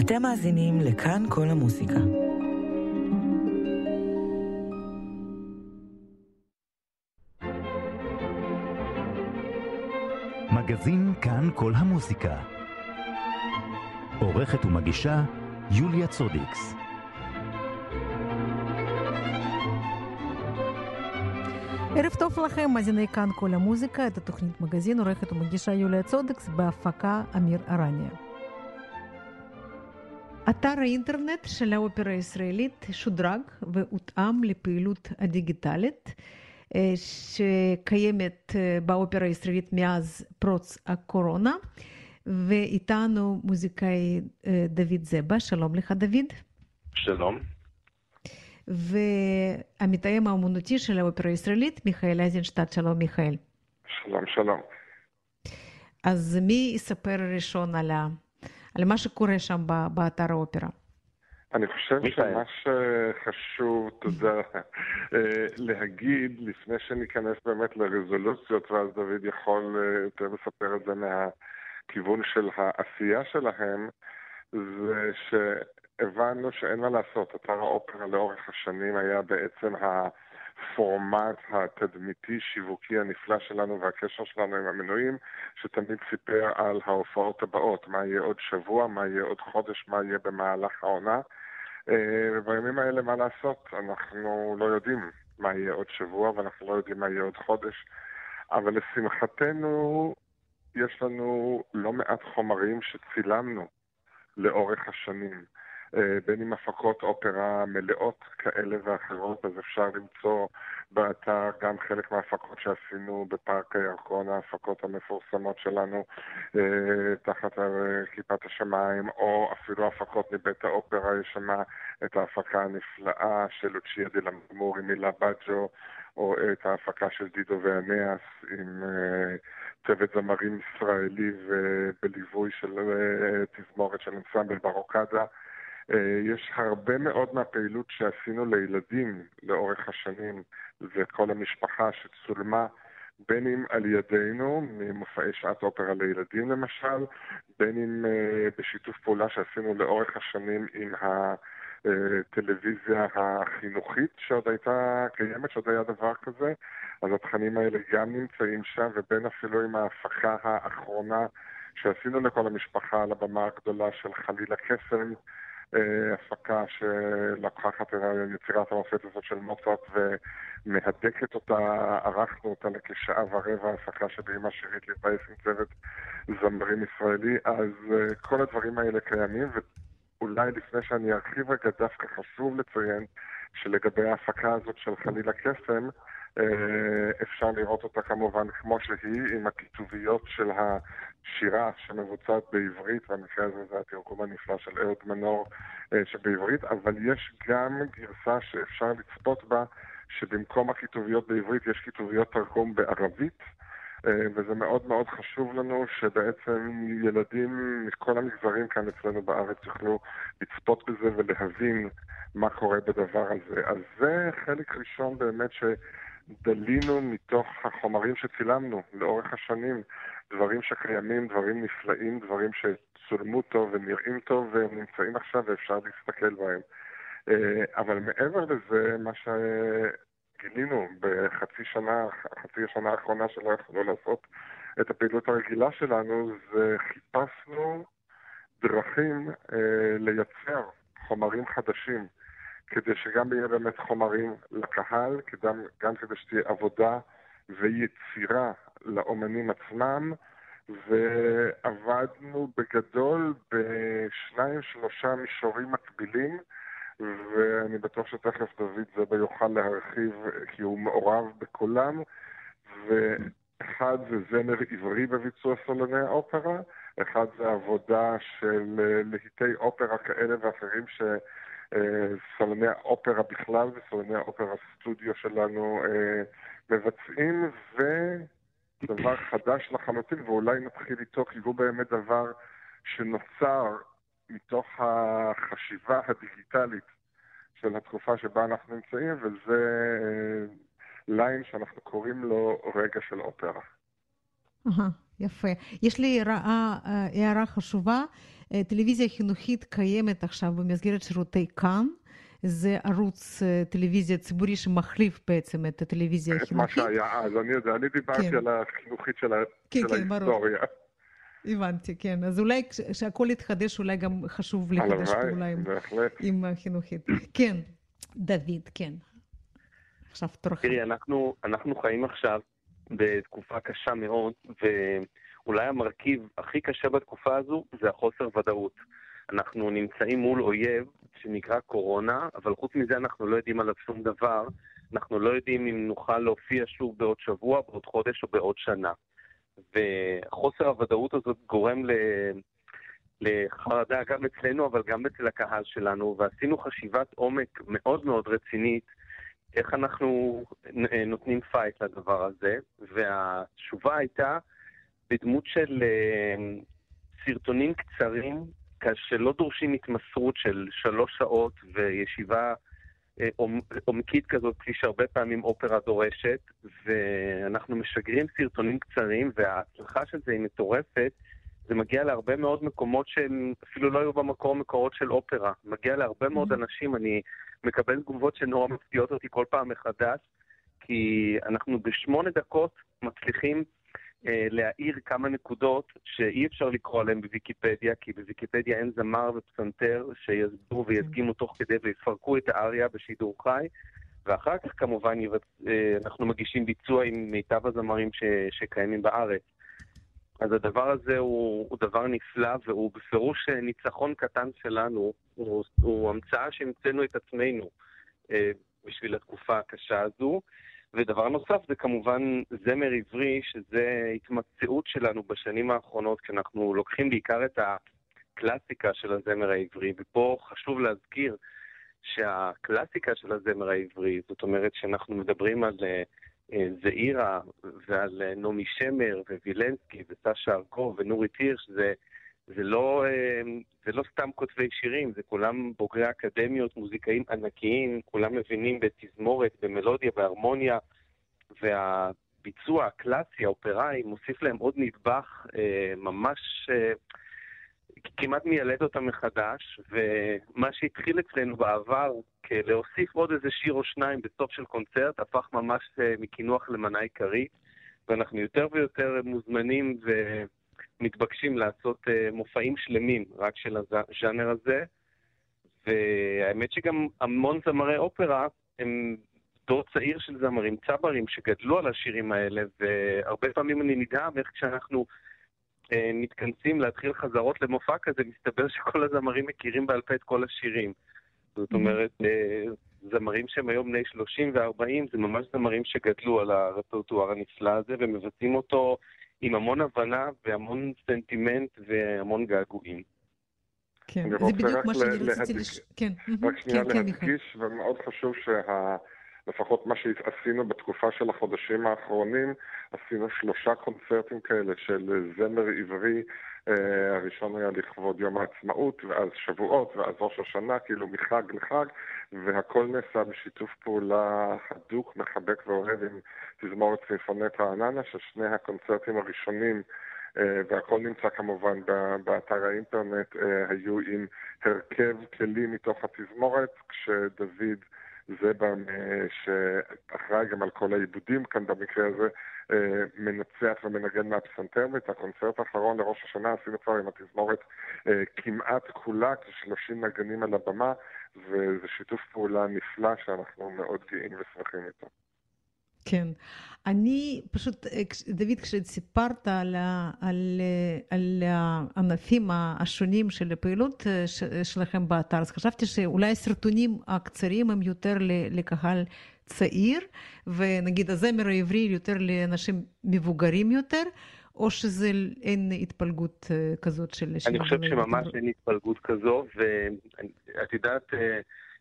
אתם מאזינים לכאן כל המוסיקה. מגזין כאן כל המוסיקה. עורכת ומגישה יוליה צודיקס. ערב טוב לכם, מאזיני כאן כל המוזיקה, את התוכנית מגזין עורכת ומגישה יוליה צודקס בהפקה אמיר ארניה. אתר האינטרנט של האופרה הישראלית שודרג והותאם לפעילות הדיגיטלית שקיימת באופרה הישראלית מאז פרוץ הקורונה, ואיתנו מוזיקאי דוד זבה, שלום לך דוד. שלום. והמתאם האומנותי של האופרה הישראלית, מיכאל אייזנשטט, שלום מיכאל. שלום, שלום. אז מי יספר ראשון על, ה... על מה שקורה שם באתר האופרה? אני חושב שמה שחשוב, תודה, להגיד, לפני שניכנס באמת לרזולוציות, ואז דוד יכול יותר לספר את זה מהכיוון של העשייה שלהם, זה ש... הבנו שאין מה לעשות, אתר האופרה לאורך השנים היה בעצם הפורמט התדמיתי-שיווקי הנפלא שלנו והקשר שלנו עם המנויים, שתמיד סיפר על ההופעות הבאות, מה יהיה עוד שבוע, מה יהיה עוד חודש, מה יהיה במהלך העונה. ובימים האלה, מה לעשות, אנחנו לא יודעים מה יהיה עוד שבוע ואנחנו לא יודעים מה יהיה עוד חודש, אבל לשמחתנו, יש לנו לא מעט חומרים שצילמנו לאורך השנים. בין אם הפקות אופרה מלאות כאלה ואחרות, אז אפשר למצוא באתר גם חלק מההפקות שעשינו בפארק הירקון, ההפקות המפורסמות שלנו תחת כיפת השמיים, או אפילו הפקות מבית האופרה, יש שם את ההפקה הנפלאה של לוצ'יה דה למגמור עם מילה בג'ו, או את ההפקה של דידו ואנאס עם צוות זמרים ישראלי ובליווי של תזמורת של אנסמבל ברוקדה. יש הרבה מאוד מהפעילות שעשינו לילדים לאורך השנים, וכל המשפחה שצולמה, בין אם על ידינו, ממופעי שעת אופרה לילדים למשל, בין אם בשיתוף פעולה שעשינו לאורך השנים עם הטלוויזיה החינוכית שעוד הייתה קיימת, שעוד היה דבר כזה, אז התכנים האלה גם נמצאים שם, ובין אפילו עם ההפקה האחרונה שעשינו לכל המשפחה על הבמה הגדולה של חלילה קסם, הפקה שלקחת את יצירת המופת הזאת של מוצרט ומהדקת אותה, ערכנו אותה לכשעה ורבע, הפקה שבאימה שירית להתבייס עם צוות זמרים ישראלי, אז כל הדברים האלה קיימים, ואולי לפני שאני ארחיב רגע, דווקא חשוב לציין שלגבי ההפקה הזאת של חלילה קסם, אפשר לראות אותה כמובן כמו שהיא, עם הכיתוביות של השירה שמבוצעת בעברית, במקרה הזה זה התרגום הנפלא של אהוד מנור שבעברית, אבל יש גם גרסה שאפשר לצפות בה, שבמקום הכיתוביות בעברית יש כיתוביות תרגום בערבית, וזה מאוד מאוד חשוב לנו שבעצם ילדים מכל המגזרים כאן אצלנו בארץ יוכלו לצפות בזה ולהבין מה קורה בדבר הזה. אז זה חלק ראשון באמת ש... דלינו מתוך החומרים שצילמנו לאורך השנים, דברים שקיימים, דברים נפלאים, דברים שצולמו טוב ונראים טוב והם נמצאים עכשיו ואפשר להסתכל בהם. אבל מעבר לזה, מה שגילינו בחצי שנה, חצי השנה האחרונה שלא יכולנו לעשות את הפעילות הרגילה שלנו, זה חיפשנו דרכים לייצר חומרים חדשים. כדי שגם יהיה באמת חומרים לקהל, גם, גם כדי שתהיה עבודה ויצירה לאומנים עצמם, ועבדנו בגדול בשניים שלושה מישורים מקבילים, ואני בטוח שתכף דוד זבה יוכל להרחיב כי הוא מעורב בכולם, ואחד זה זמר עברי בביצוע סולני האופרה, אחד זה עבודה של להיטי אופרה כאלה ואחרים ש... סולני האופרה בכלל וסולני האופרה סטודיו שלנו מבצעים, ודבר חדש לחלוטין, ואולי נתחיל איתו, כי הוא באמת דבר שנוצר מתוך החשיבה הדיגיטלית של התקופה שבה אנחנו נמצאים, וזה ליין שאנחנו קוראים לו רגע של אופרה. יפה. יש לי הערה, אה, חשובה. טלוויזיה חינוכית קיימת עכשיו במסגרת שירותי כאן. זה ערוץ טלוויזיה ציבורי שמחליף בעצם את הטלוויזיה את מה החינוכית. שהיה אז, אני יודע, אני דיברתי כן. על החינוכית של כן, של כן, ברור. ההיסטוריה. הבנתי, כן. אז אולי כש- כשהכול יתחדש, אולי גם חשוב לחדש פעולה עם. עם החינוכית. כן, דוד, כן. עכשיו תורך. תראי, אנחנו, אנחנו חיים עכשיו בתקופה קשה מאוד, ואולי המרכיב הכי קשה בתקופה הזו זה החוסר ודאות. אנחנו נמצאים מול אויב שנקרא קורונה, אבל חוץ מזה אנחנו לא יודעים עליו שום דבר. אנחנו לא יודעים אם נוכל להופיע שוב בעוד שבוע, בעוד חודש או בעוד שנה. וחוסר הוודאות הזאת גורם. לחרדה גם אצלנו, אבל גם אצל הקהל שלנו, ועשינו חשיבת עומק מאוד מאוד רצינית איך אנחנו נותנים פייט לדבר הזה, והתשובה הייתה בדמות של אה, סרטונים קצרים, שלא דורשים התמסרות של שלוש שעות וישיבה אה, עומ- עומקית כזאת, כפי שהרבה פעמים אופרה דורשת, ואנחנו משגרים סרטונים קצרים, וההצלחה של זה היא מטורפת. זה מגיע להרבה מאוד מקומות שהם אפילו לא היו במקור מקורות של אופרה. מגיע להרבה מאוד אנשים, אני מקבל תגובות שנורא מפתיעות אותי כל פעם מחדש, כי אנחנו בשמונה דקות מצליחים להעיר כמה נקודות שאי אפשר לקרוא עליהן בוויקיפדיה, כי בוויקיפדיה אין זמר ופסנתר שיסבירו וידגימו תוך כדי ויפרקו את האריה בשידור חי. ואחר כך כמובן יבצ... אה, אנחנו מגישים ביצוע עם מיטב הזמרים ש... שקיימים בארץ. אז הדבר הזה הוא, הוא דבר נפלא, והוא בפירוש אה, ניצחון קטן שלנו, הוא, הוא המצאה שהמצאנו את עצמנו אה, בשביל התקופה הקשה הזו. ודבר נוסף זה כמובן זמר עברי, שזה התמצאות שלנו בשנים האחרונות, כשאנחנו לוקחים בעיקר את הקלאסיקה של הזמר העברי, ופה חשוב להזכיר שהקלאסיקה של הזמר העברי, זאת אומרת שאנחנו מדברים על אה, אה, זעירה ועל אה, נעמי שמר ווילנסקי וסשה ארגוב ונורית הירש, זה, זה, לא, אה, זה לא סתם כותבי שירים, זה כולם בוגרי אקדמיות, מוזיקאים ענקיים, כולם מבינים בתזמורת, במלודיה, בהרמוניה, והביצוע הקלאסי, האופראי, מוסיף להם עוד נדבך אה, ממש... אה, כמעט מיילד אותם מחדש, ומה שהתחיל אצלנו בעבר, כלהוסיף עוד איזה שיר או שניים בסוף של קונצרט, הפך ממש מקינוח למנה עיקרית, ואנחנו יותר ויותר מוזמנים ומתבקשים לעשות אה, מופעים שלמים רק של הז'אנר הזה, והאמת שגם המון זמרי אופרה הם דור צעיר של זמרים, צברים, שגדלו על השירים האלה, והרבה פעמים אני נדהם איך כשאנחנו אה, מתכנסים להתחיל חזרות למופע כזה, מסתבר שכל הזמרים מכירים בעל פה את כל השירים. זאת אומרת, אה, זמרים שהם היום בני 30 ו-40, זה ממש זמרים שגדלו על הרפרטואר הנפלא הזה, ומבצעים אותו עם המון הבנה והמון סנטימנט והמון געגועים. כן, זה בדיוק מה שאני רציתי לש... כן, רק שנייה כן, כן. להדגיש, ומאוד חשוב שה... לפחות מה שעשינו בתקופה של החודשים האחרונים, עשינו שלושה קונצרטים כאלה של זמר עברי. אה, הראשון היה לכבוד יום העצמאות, ואז שבועות, ואז ראש השנה, כאילו מחג לחג, והכל נעשה בשיתוף פעולה הדוק, מחבק ואוהב עם תזמורת סימפונט רעננה, ששני הקונצרטים הראשונים אה, והכל נמצא כמובן באתר האינטרנט, אה, היו עם הרכב כלים מתוך התזמורת, כשדוד אה, שאחראי גם על כל העיבודים כאן במקרה הזה, אה, מנצח ומנגן מהפסנתר, ואת הקונצרט האחרון לראש השנה עשינו כבר עם התזמורת אה, כמעט כולה, כ-30 נגנים על הבמה, וזה שיתוף פעולה נפלא שאנחנו מאוד גאים ושמחים איתו. כן. אני פשוט, אה, דוד, כשסיפרת על, על, אה, על הענפים השונים של הפעילות אה, שלכם באתר, אז חשבתי שאולי הסרטונים הקצרים הם יותר לקהל צעיר, ונגיד הזמר העברי יותר לאנשים מבוגרים יותר, או שזה אין התפלגות כזאת של... אני חושב שממש אין התפלגות כזו, ואת יודעת,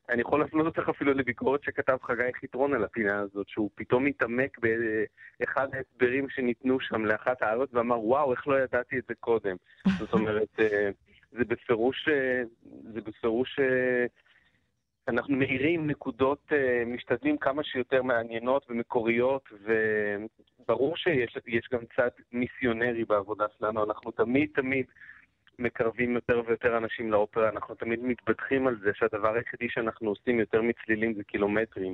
אני יכול להפנות אותך אפילו לביקורת שכתב חגי חיטרון על הפינה הזאת, שהוא פתאום התעמק באחד ההסברים שניתנו שם לאחת העלות ואמר, וואו, איך לא ידעתי את זה קודם. זאת אומרת, אה, זה בפירוש, אה, זה בפירוש אה, אנחנו מאירים נקודות, משתדלים כמה שיותר מעניינות ומקוריות, וברור שיש גם צד מיסיונרי בעבודה שלנו, אנחנו תמיד תמיד מקרבים יותר ויותר אנשים לאופרה, אנחנו תמיד מתבדחים על זה שהדבר היחידי שאנחנו עושים יותר מצלילים זה קילומטרים.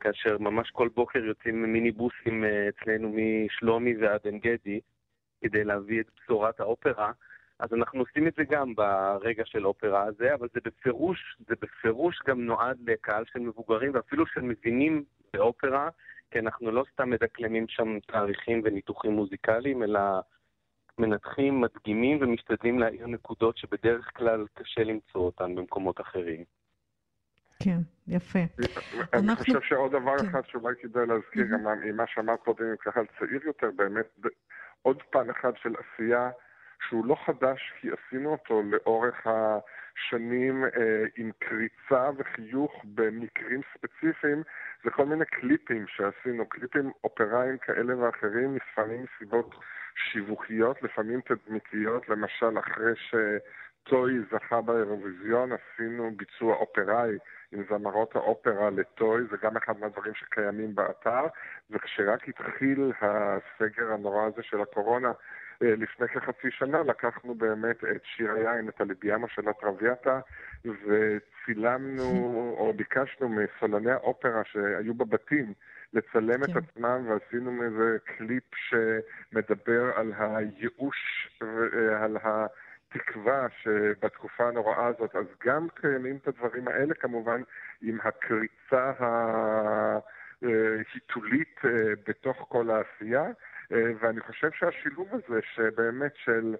כאשר ממש כל בוקר יוצאים מיניבוסים אה, אצלנו משלומי ועד עין גדי כדי להביא את בשורת האופרה. אז אנחנו עושים את זה גם ברגע של אופרה הזה, אבל זה בפירוש, זה בפירוש גם נועד לקהל של מבוגרים ואפילו של מבינים באופרה, כי אנחנו לא סתם מדקלמים שם תאריכים וניתוחים מוזיקליים, אלא מנתחים, מדגימים ומשתדלים להעיר נקודות שבדרך כלל קשה למצוא אותן במקומות אחרים. כן, יפה. אני אנחנו... חושב שעוד דבר כן. אחד שאולי כדאי להזכיר, גם ממה שאמרת קודם עם קהל צעיר יותר, באמת עוד פן אחד של עשייה שהוא לא חדש, כי עשינו אותו לאורך השנים אה, עם קריצה וחיוך במקרים ספציפיים, זה כל מיני קליפים שעשינו, קליפים אופראיים כאלה ואחרים, לפעמים מסיבות שיווקיות, לפעמים תדמיתיות, למשל אחרי שטוי זכה באירוויזיון, עשינו ביצוע אופראי עם זמרות האופרה לטוי, זה גם אחד מהדברים שקיימים באתר, וכשרק התחיל הסגר הנורא הזה של הקורונה, לפני כחצי שנה לקחנו באמת את שיר היין, את הלביאמה של הטרוויאטה, וצילמנו, או ביקשנו מסולני האופרה שהיו בבתים, לצלם כן. את עצמם, ועשינו איזה קליפ שמדבר על הייאוש ועל ה... תקווה שבתקופה הנוראה הזאת, אז גם קיימים את הדברים האלה כמובן עם הקריצה ההיתולית אה, בתוך כל העשייה, אה, ואני חושב שהשילוב הזה שבאמת של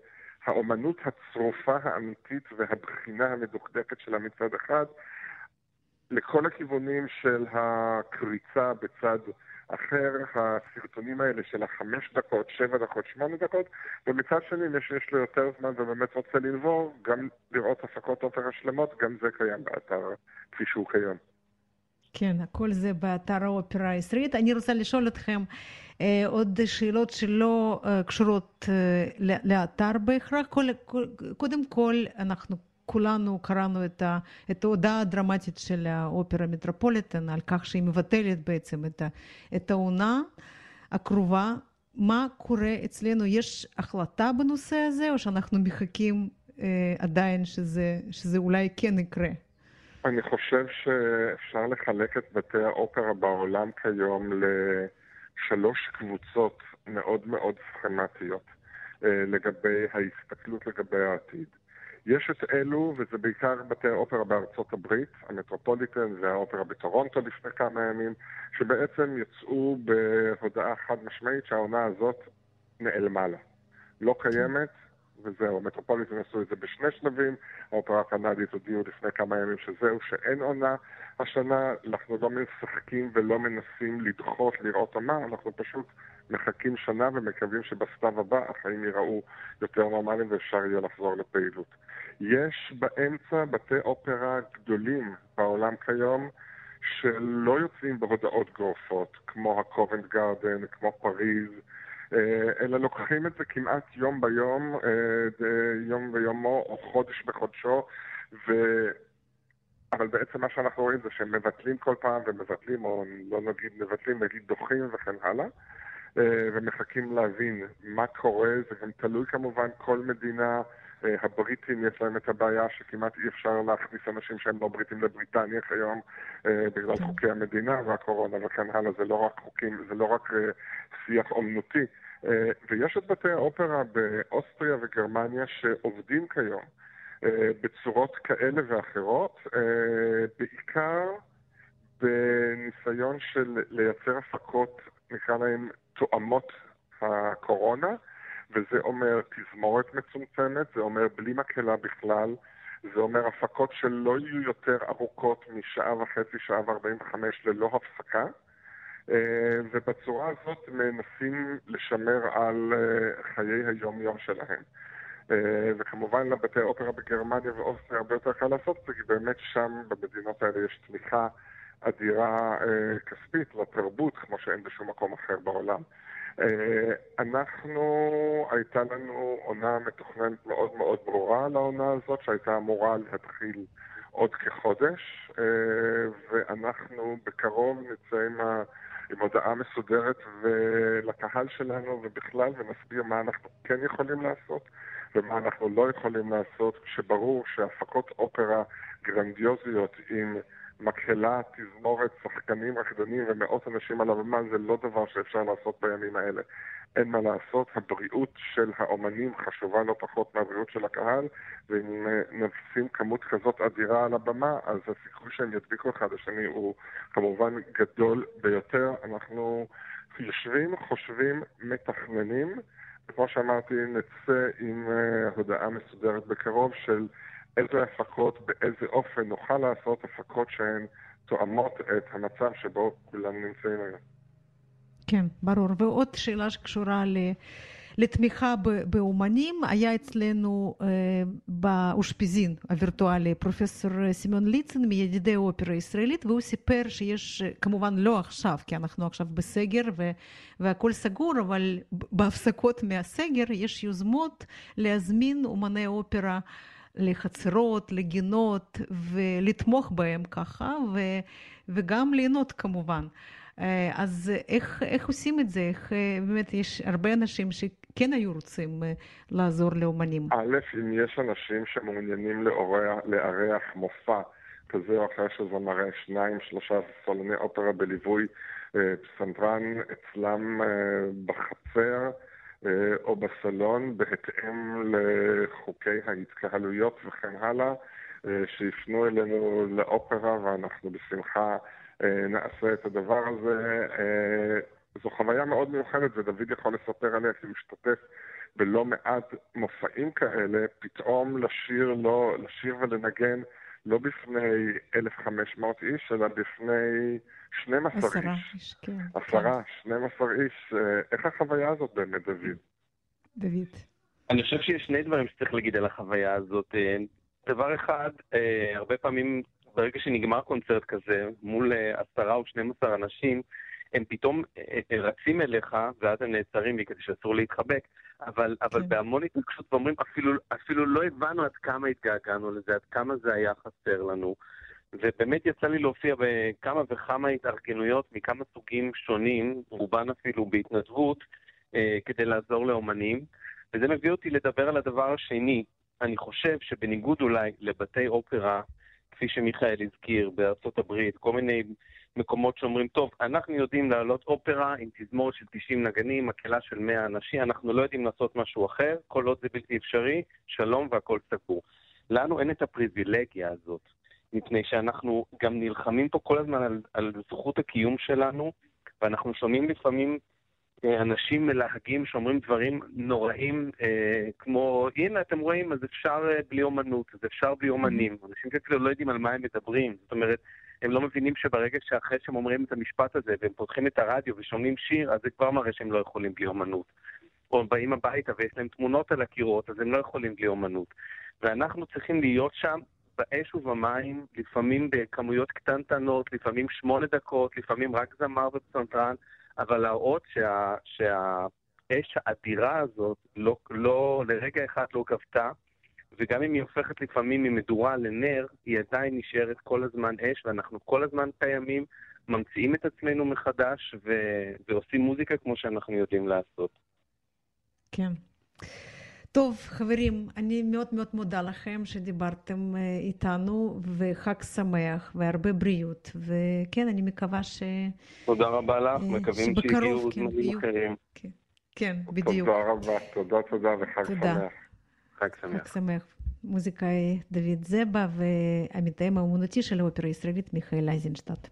האומנות הצרופה האמיתית והבחינה המדוקדקת שלה מצד אחד, לכל הכיוונים של הקריצה בצד אחר, הסרטונים האלה של החמש דקות, שבע דקות, שמונה דקות, ומצד שני, מי שיש לו יותר זמן ובאמת רוצה לנבור, גם לראות הפקות אופרה שלמות, גם זה קיים באתר כפי שהוא כיום. כן, הכל זה באתר האופרה הישראלית. אני רוצה לשאול אתכם אה, עוד שאלות שלא אה, קשורות אה, לאתר בהכרח. קודם כל, אנחנו כולנו קראנו את, ה, את ההודעה הדרמטית של האופרה מטרופוליטן על כך שהיא מבטלת בעצם את, ה, את העונה הקרובה. מה קורה אצלנו? יש החלטה בנושא הזה, או שאנחנו מחכים אה, עדיין שזה, שזה אולי כן יקרה? אני חושב שאפשר לחלק את בתי האופרה בעולם כיום לשלוש קבוצות מאוד מאוד סכמטיות אה, לגבי ההסתכלות לגבי העתיד. יש את אלו, וזה בעיקר בתי האופרה בארצות הברית, המטרופוליטן והאופרה בטורונטו לפני כמה ימים, שבעצם יצאו בהודעה חד משמעית שהעונה הזאת נעלמה לה. לא קיימת, וזהו. המטרופוליטן עשו את זה בשני שלבים, האופרה הקנדית הודיעו לפני כמה ימים שזהו, שאין עונה. השנה אנחנו לא משחקים ולא מנסים לדחות לראות עונה, אנחנו פשוט מחכים שנה ומקווים שבסתיו הבא החיים ייראו יותר נורמליים ואפשר יהיה לחזור לפעילות. יש באמצע בתי אופרה גדולים בעולם כיום שלא יוצאים בהודעות גורפות, כמו הקובנט גארדן, כמו פריז, אלא לוקחים את זה כמעט יום ביום, אה, יום ביומו או חודש בחודשו, ו... אבל בעצם מה שאנחנו רואים זה שהם מבטלים כל פעם ומבטלים, או לא נגיד מבטלים, נגיד דוחים וכן הלאה. אה, ומחכים להבין מה קורה, זה גם תלוי כמובן, כל מדינה, אה, הבריטים יש להם את הבעיה שכמעט אי אפשר להכניס אנשים שהם לא בריטים לבריטניה כיום אה, בגלל כן. חוקי המדינה והקורונה וכן הלאה, זה לא רק חוקים, זה לא רק שיח אומנותי. ויש את בתי האופרה באוסטריה וגרמניה שעובדים כיום בצורות כאלה ואחרות, בעיקר בניסיון של לייצר הפקות, נקרא להן תואמות הקורונה, וזה אומר תזמורת מצומצמת, זה אומר בלי מקהלה בכלל, זה אומר הפקות שלא יהיו יותר ארוכות משעה וחצי, שעה וארבעים וחמש ללא הפסקה. אה, ובצורה הזאת מנסים לשמר על אה, חיי היום-יום שלהם. אה, וכמובן לבתי האופרה בגרמניה ואוסטריה הרבה יותר קל לעשות את זה, כי באמת שם במדינות האלה יש תמיכה אדירה כספית לתרבות, כמו שאין בשום מקום אחר בעולם. אנחנו, הייתה לנו עונה מתוכננת מאוד מאוד ברורה לעונה הזאת, שהייתה אמורה להתחיל עוד כחודש, ואנחנו בקרוב נצא עם, ה, עם הודעה מסודרת לקהל שלנו ובכלל, ונסביר מה אנחנו כן יכולים לעשות ומה אנחנו לא יכולים לעשות, כשברור שהפקות אופרה גרנדיוזיות עם מקהלה, תזמורת, שחקנים, רקדנים ומאות אנשים על הבמה זה לא דבר שאפשר לעשות בימים האלה. אין מה לעשות, הבריאות של האומנים חשובה לא פחות מהבריאות של הקהל, ואם נשים כמות כזאת אדירה על הבמה, אז הסיכוי שהם ידביקו אחד לשני הוא כמובן גדול ביותר. אנחנו יושבים, חושבים, מתכננים. כמו שאמרתי, נצא עם uh, הודעה מסודרת בקרוב של איזה הפקות, באיזה אופן נוכל לעשות הפקות שהן תואמות את המצב שבו כולם נמצאים היום. כן, ברור. ועוד שאלה שקשורה ל... לתמיכה באומנים, היה אצלנו אה, באושפיזין הווירטואלי פרופסור סמיון ליצן מידידי האופרה הישראלית, והוא סיפר שיש, כמובן לא עכשיו, כי אנחנו עכשיו בסגר ו, והכל סגור, אבל בהפסקות מהסגר יש יוזמות להזמין אומני אופרה לחצרות, לגינות, ולתמוך בהם ככה, ו, וגם ליהנות כמובן. אז איך, איך עושים את זה? איך באמת יש הרבה אנשים שכן היו רוצים לעזור לאומנים? א', אם יש אנשים שמעוניינים לארח מופע כזה או אחר של זמרי שניים, שלושה סולני אופרה בליווי פסנתרן אצלם בחצר, או בסלון בהתאם לחוקי ההתקהלויות וכן הלאה, שיפנו אלינו לאופרה ואנחנו בשמחה נעשה את הדבר הזה. זו חוויה מאוד מיוחדת ודוד יכול לספר עליה כי משתתף בלא מעט מופעים כאלה, פתאום לשיר, לא, לשיר ולנגן לא בפני 1,500 איש, אלא בפני 12 עשרה איש. איש, כן. עשרה, 12 איש. איך החוויה הזאת באמת, דוד? דוד. אני חושב שיש שני דברים שצריך להגיד על החוויה הזאת. דבר אחד, הרבה פעמים ברגע שנגמר קונצרט כזה, מול עשרה או 12 אנשים, הם פתאום רצים אליך, ואז הם נעצרים לי כדי שאסור להתחבק, אבל, כן. אבל בהמון התנגשות ואומרים, אפילו, אפילו לא הבנו עד כמה התגעגענו לזה, עד כמה זה היה חסר לנו. ובאמת יצא לי להופיע בכמה וכמה התארגנויות מכמה סוגים שונים, רובן אפילו בהתנדבות, אה, כדי לעזור לאומנים. וזה מביא אותי לדבר על הדבר השני. אני חושב שבניגוד אולי לבתי אופרה, כפי שמיכאל הזכיר, בארצות הברית, כל מיני מקומות שאומרים, טוב, אנחנו יודעים להעלות אופרה עם תזמורת של 90 נגנים, מקהלה של 100 אנשים, אנחנו לא יודעים לעשות משהו אחר, כל עוד זה בלתי אפשרי, שלום והכל סגור. לנו אין את הפריבילגיה הזאת, מפני שאנחנו גם נלחמים פה כל הזמן על, על זכות הקיום שלנו, ואנחנו שומעים לפעמים אנשים מלהגים שאומרים דברים נוראים, אה, כמו, הנה, אתם רואים, אז אפשר אה, בלי אומנות, אז אפשר בלי אומנים. אנשים כאילו לא יודעים על מה הם מדברים. זאת אומרת, הם לא מבינים שברגע שאחרי שהם אומרים את המשפט הזה, והם פותחים את הרדיו ושומעים שיר, אז זה כבר מראה שהם לא יכולים בלי אומנות. או באים הביתה ויש להם תמונות על הקירות, אז הם לא יכולים בלי אומנות. ואנחנו צריכים להיות שם באש ובמים, לפעמים בכמויות קטנטנות, לפעמים שמונה דקות, לפעמים רק זמר ופסנתרן. אבל להראות שה, שהאש האדירה הזאת לא, לא, לרגע אחד לא גבתה, וגם אם היא הופכת לפעמים ממדורה לנר, היא עדיין נשארת כל הזמן אש, ואנחנו כל הזמן קיימים, ממציאים את עצמנו מחדש ו... ועושים מוזיקה כמו שאנחנו יודעים לעשות. כן. טוב, חברים, אני מאוד מאוד מודה לכם שדיברתם איתנו, וחג שמח והרבה בריאות. וכן, אני מקווה ש... תודה רבה לך, מקווים שיהיו זמנים אחרים. כן, כן, בדיוק. תודה רבה, תודה, תודה, וחג תודה. שמח. חג שמח. חג שמח. מוזיקאי דוד זבה והמתאם האומנותי של האופרה הישראלית מיכאל אייזנשטט.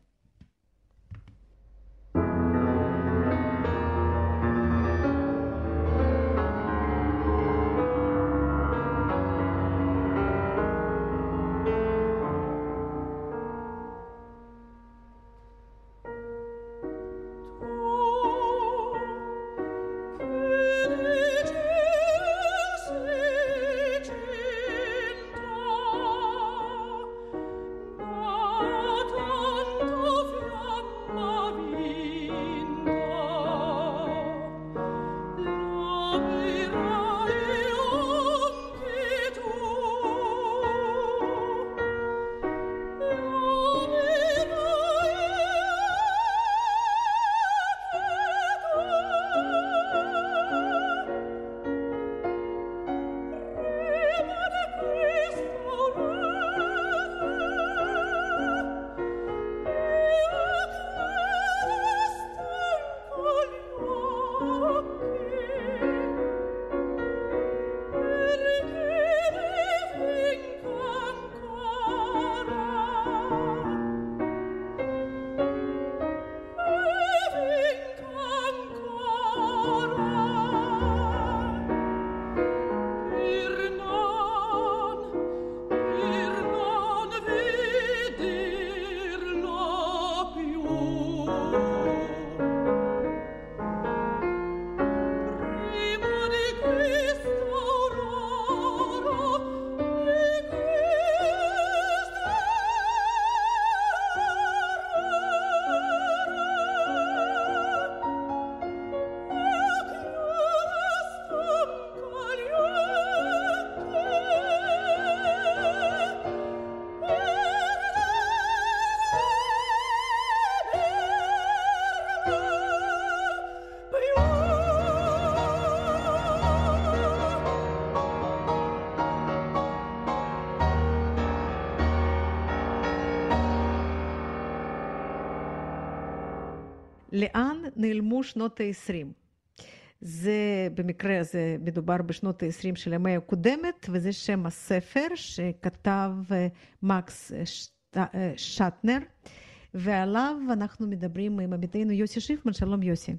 לאן נעלמו שנות ה-20? זה במקרה הזה מדובר בשנות ה-20 של המאה הקודמת, וזה שם הספר שכתב אה, מקס שט... אה, שטנר, ועליו אנחנו מדברים עם עמיתנו יוסי שיפמן. שלום יוסי.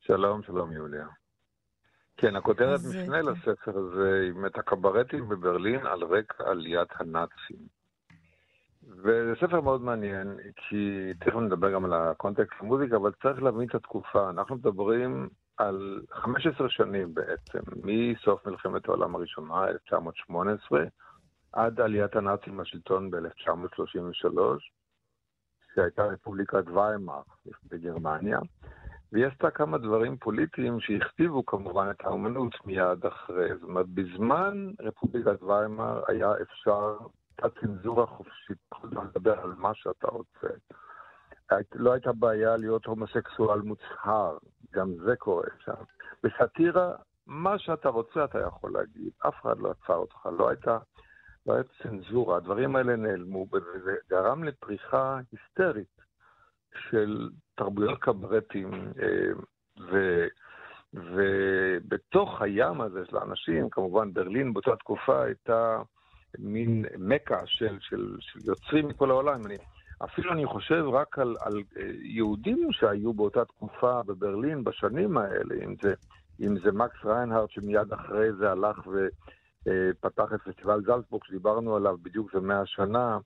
שלום, שלום יוליה. כן, הכותרת משנה כן. לספר הזה היא מת הקברטים בברלין על רקע עליית הנאצים. וזה ספר מאוד מעניין, כי תכף נדבר גם על הקונטקסט המוזיקה, אבל צריך להבין את התקופה. אנחנו מדברים על 15 שנים בעצם, מסוף מלחמת העולם הראשונה, 1918, עד עליית הנאצים לשלטון ב-1933, שהייתה רפובליקת ויימאר בגרמניה, והיא עשתה כמה דברים פוליטיים שהכתיבו כמובן את האומנות מיד אחרי. זאת אומרת, בזמן רפובליקת ויימאר היה אפשר הייתה צנזורה חופשית, יכולת לדבר על מה שאתה רוצה. לא הייתה בעיה להיות הומוסקסואל מוצהר, גם זה קורה שם. בסאטירה, מה שאתה רוצה אתה יכול להגיד, אף אחד לא עצר אותך, לא הייתה, לא הייתה צנזורה, הדברים האלה נעלמו, וזה גרם לפריחה היסטרית של תרבויות קברטים, אה, ו... ובתוך הים הזה של האנשים, כמובן ברלין באותה תקופה הייתה מין מכה של, של, של יוצרים מכל העולם. אני, אפילו אני חושב רק על, על אה, יהודים שהיו באותה תקופה בברלין בשנים האלה, אם זה, אם זה מקס ריינהרד שמיד אחרי זה הלך ופתח את פסטיבל זלצבורג שדיברנו עליו בדיוק זה מאה שנה,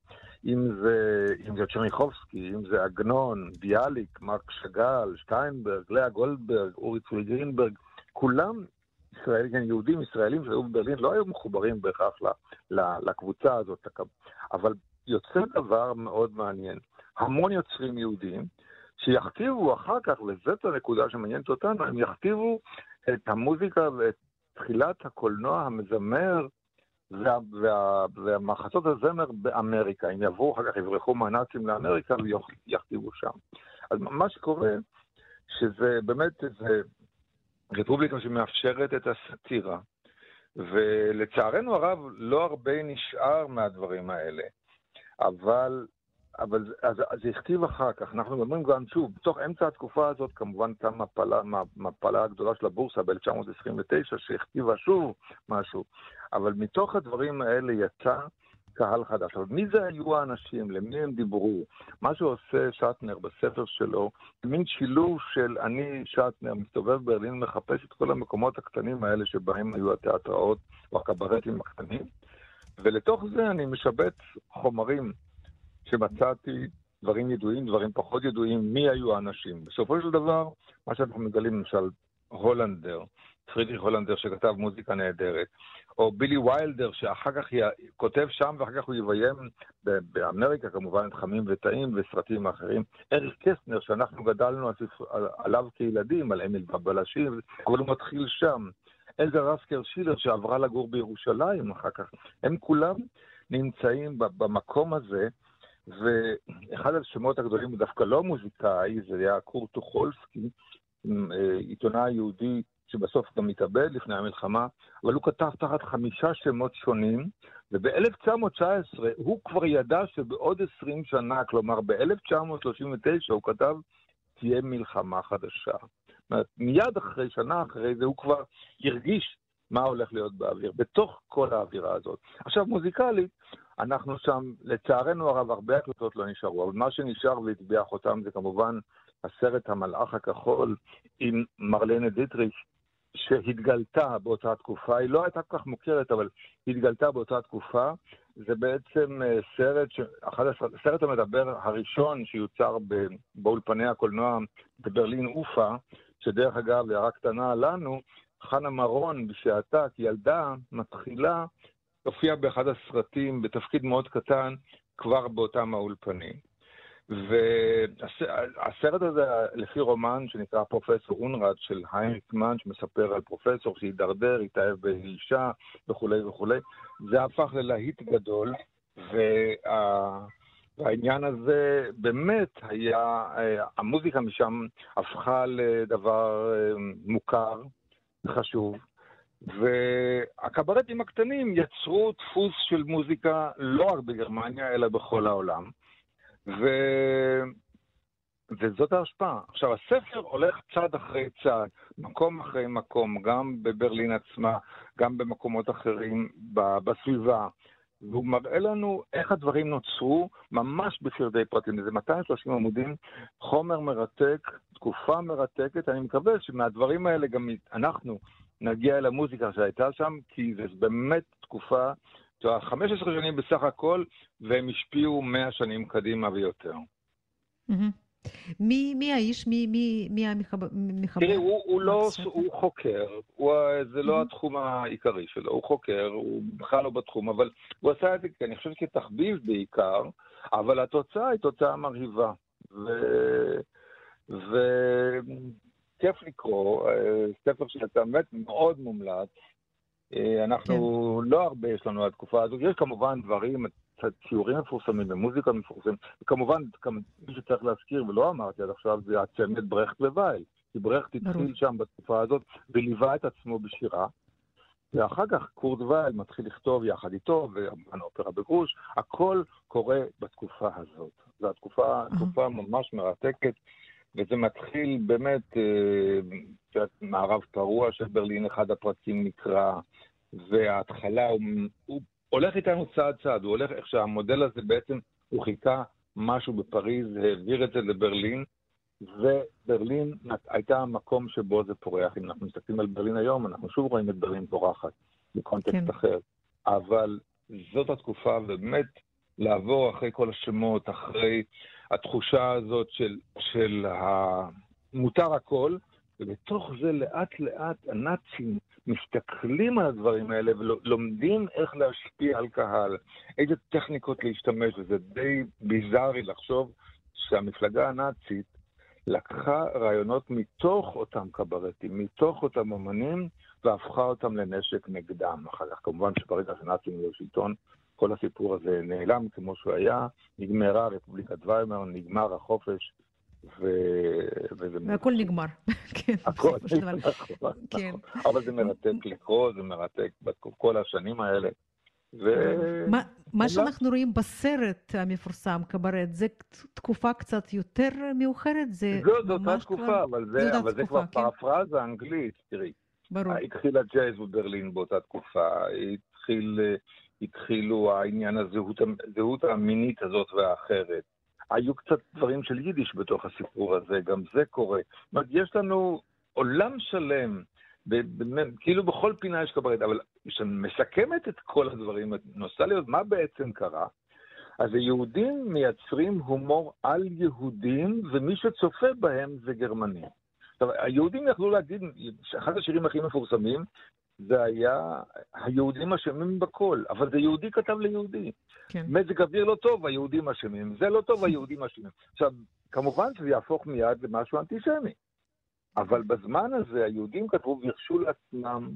אם זה, אם זה צ'רניחובסקי, אם זה עגנון, ביאליק, מרק שגל, שטיינברג, לאה גולדברג, אורי צורי גרינברג, כולם ישראלים, כן, יהודים ישראלים שהיו בברלין לא היו מחוברים בהכרח לקבוצה הזאת, אבל יוצא דבר מאוד מעניין. המון יוצרים יהודים שיכתיבו אחר כך, וזאת הנקודה שמעניינת אותנו, הם יכתיבו את המוזיקה ואת תחילת הקולנוע המזמר וה, וה, והמחצות הזמר באמריקה. הם יבואו אחר כך, יברחו מהנאצים לאמריקה ויכתיבו שם. אז מה שקורה, שזה באמת, זה רפובליקה שמאפשרת את הסאטירה. ולצערנו הרב, לא הרבה נשאר מהדברים האלה. אבל, אבל אז, זה הכתיב אחר כך. אנחנו מדברים גם, שוב, בתוך אמצע התקופה הזאת, כמובן הייתה המפלה הגדולה של הבורסה ב-1929, שהכתיבה שוב משהו. אבל מתוך הדברים האלה יצא קהל חדש. אבל מי זה היו האנשים? למי הם דיברו? מה שעושה שטנר בספר שלו, מין שילוב של אני, שטנר, מסתובב ברלין, מחפש את כל המקומות הקטנים האלה שבהם היו התיאטראות או הקברטים הקטנים, ולתוך זה אני משבץ חומרים שמצאתי, דברים ידועים, דברים פחות ידועים, מי היו האנשים. בסופו של דבר, מה שאנחנו מגלים, למשל, הולנדר, פרידריך הולנדר שכתב מוזיקה נהדרת, או בילי ויילדר, שאחר כך י... כותב שם ואחר כך הוא יביים באמריקה כמובן את חמים וטעים וסרטים אחרים. אריק קסטנר, שאנחנו גדלנו עליו כילדים, על אמיל בבלשים, אבל הוא מתחיל שם. אלדר רסקר שילר שעברה לגור בירושלים אחר כך. הם כולם נמצאים במקום הזה, ואחד השמות הגדולים דווקא לא מוזיקאי, זה היה קורט טוחולסקי, אה, עיתונאי יהודי שבסוף גם התאבד לפני המלחמה, אבל הוא כתב תחת חמישה שמות שונים, וב-1919 הוא כבר ידע שבעוד 20 שנה, כלומר ב-1939, הוא כתב, תהיה מלחמה חדשה. מיד אחרי, שנה אחרי זה, הוא כבר הרגיש מה הולך להיות באוויר, בתוך כל האווירה הזאת. עכשיו, מוזיקלית, אנחנו שם, לצערנו הרב, הרבה הקלטות לא נשארו, אבל מה שנשאר והטביע חותם זה כמובן הסרט המלאך הכחול עם מרלנה דיטריש, שהתגלתה באותה תקופה, היא לא הייתה כל כך מוכרת, אבל התגלתה באותה תקופה. זה בעצם אה, סרט, ש... הסרט המדבר הראשון שיוצר באולפני הקולנוע בברלין אופה, שדרך אגב, הערה קטנה לנו, חנה מרון בשעתה, כילדה, מתחילה, הופיעה באחד הסרטים בתפקיד מאוד קטן, כבר באותם האולפנים. והסרט הזה, לפי רומן שנקרא פרופסור אונרד של היינריק מן, שמספר על פרופסור שהידרדר, התאהב באישה וכולי וכולי, זה הפך ללהיט גדול, וה... והעניין הזה באמת היה, המוזיקה משם הפכה לדבר אה, מוכר, חשוב, והקברטים הקטנים יצרו דפוס של מוזיקה לא רק בגרמניה, אלא בכל העולם. וזאת ההשפעה. עכשיו, הספר הולך צעד אחרי צעד, מקום אחרי מקום, גם בברלין עצמה, גם במקומות אחרים בסביבה. והוא מראה לנו איך הדברים נוצרו ממש בפרדי פרטים. זה 230 עמודים, חומר מרתק, תקופה מרתקת. אני מקווה שמהדברים האלה גם אנחנו נגיע אל המוזיקה שהייתה שם, כי זו באמת תקופה, 15 שנים בסך הכל, והם השפיעו 100 שנים קדימה ויותר. מי, מי האיש? מי, מי, מי המחבר? תראי, הוא, הוא לא, הוא חוקר, הוא, זה לא התחום העיקרי שלו, הוא חוקר, הוא בכלל לא בתחום, אבל הוא עשה את זה, אני חושב כתחביב בעיקר, אבל התוצאה היא תוצאה מרהיבה. ו... וכיף לקרוא, אה, ספר שאתה באמת מאוד מומלץ. אה, אנחנו, כן. לא הרבה יש לנו התקופה הזו, יש כמובן דברים, ציורים מפורסמים ומוזיקה מפורסמת. וכמובן, מי שצריך להזכיר, ולא אמרתי עד עכשיו, זה הצמד ברכט ווייל. כי ברכט התחיל שם בתקופה הזאת וליווה את עצמו בשירה. ואחר כך קורט וייל מתחיל לכתוב יחד איתו, ואמן אופרה בגרוש, הכל קורה בתקופה הזאת. זו התקופה, תקופה ממש מרתקת, וזה מתחיל באמת, אה, מערב פרוע של ברלין, אחד הפרקים נקרא, וההתחלה הוא, הוא הולך איתנו צעד צעד, הוא הולך איך שהמודל הזה בעצם, הוא חיכה משהו בפריז, העביר את זה לברלין, וברלין הייתה המקום שבו זה פורח. אם אנחנו מסתכלים על ברלין היום, אנחנו שוב רואים את ברלין פורחת, בקונטקסט כן. אחר. אבל זאת התקופה, ובאמת לעבור אחרי כל השמות, אחרי התחושה הזאת של, של המותר הכל, ובתוך זה לאט לאט הנאצים מסתכלים על הדברים האלה ולומדים איך להשפיע על קהל, איזה טכניקות להשתמש, וזה די ביזארי לחשוב שהמפלגה הנאצית לקחה רעיונות מתוך אותם קברטים, מתוך אותם אמנים, והפכה אותם לנשק נגדם. אחר כך, כמובן שברגע שנאצים היו שלטון, כל הסיפור הזה נעלם כמו שהוא היה, נגמרה רפובליקת ויימר, נגמר החופש, ו... וזה... והכל נגמר. כן, הכל נכון. כן. אבל זה מרתק לקרוא, זה מרתק בכל השנים האלה. ו... מה, מה שאנחנו רואים בסרט המפורסם, קברט, זה תקופה קצת יותר מאוחרת? זה זו, זו אותה תקופה. אבל זה, אבל זה כבר כן? פרפרזה אנגלית, תראי. ברור. התחיל הג'אז בברלין באותה תקופה, התחיל, התחילו העניין הזהות, הזהות המינית הזאת והאחרת. היו קצת דברים של יידיש בתוך הסיפור הזה, גם זה קורה. זאת אומרת, יש לנו עולם שלם, כאילו בכל פינה יש קברט, אבל כשמסכמת את כל הדברים, את נוסעה להיות מה בעצם קרה, אז היהודים מייצרים הומור על יהודים, ומי שצופה בהם זה גרמנים. עכשיו, היהודים יכלו להגיד, אחד השירים הכי מפורסמים, זה היה היהודים אשמים בכל, אבל זה יהודי כתב ליהודי. כן. מזג אוויר לא טוב, היהודים אשמים, זה לא טוב, היהודים אשמים. עכשיו, כמובן שזה יהפוך מיד למשהו אנטישמי, אבל בזמן הזה היהודים כתבו והרשו לעצמם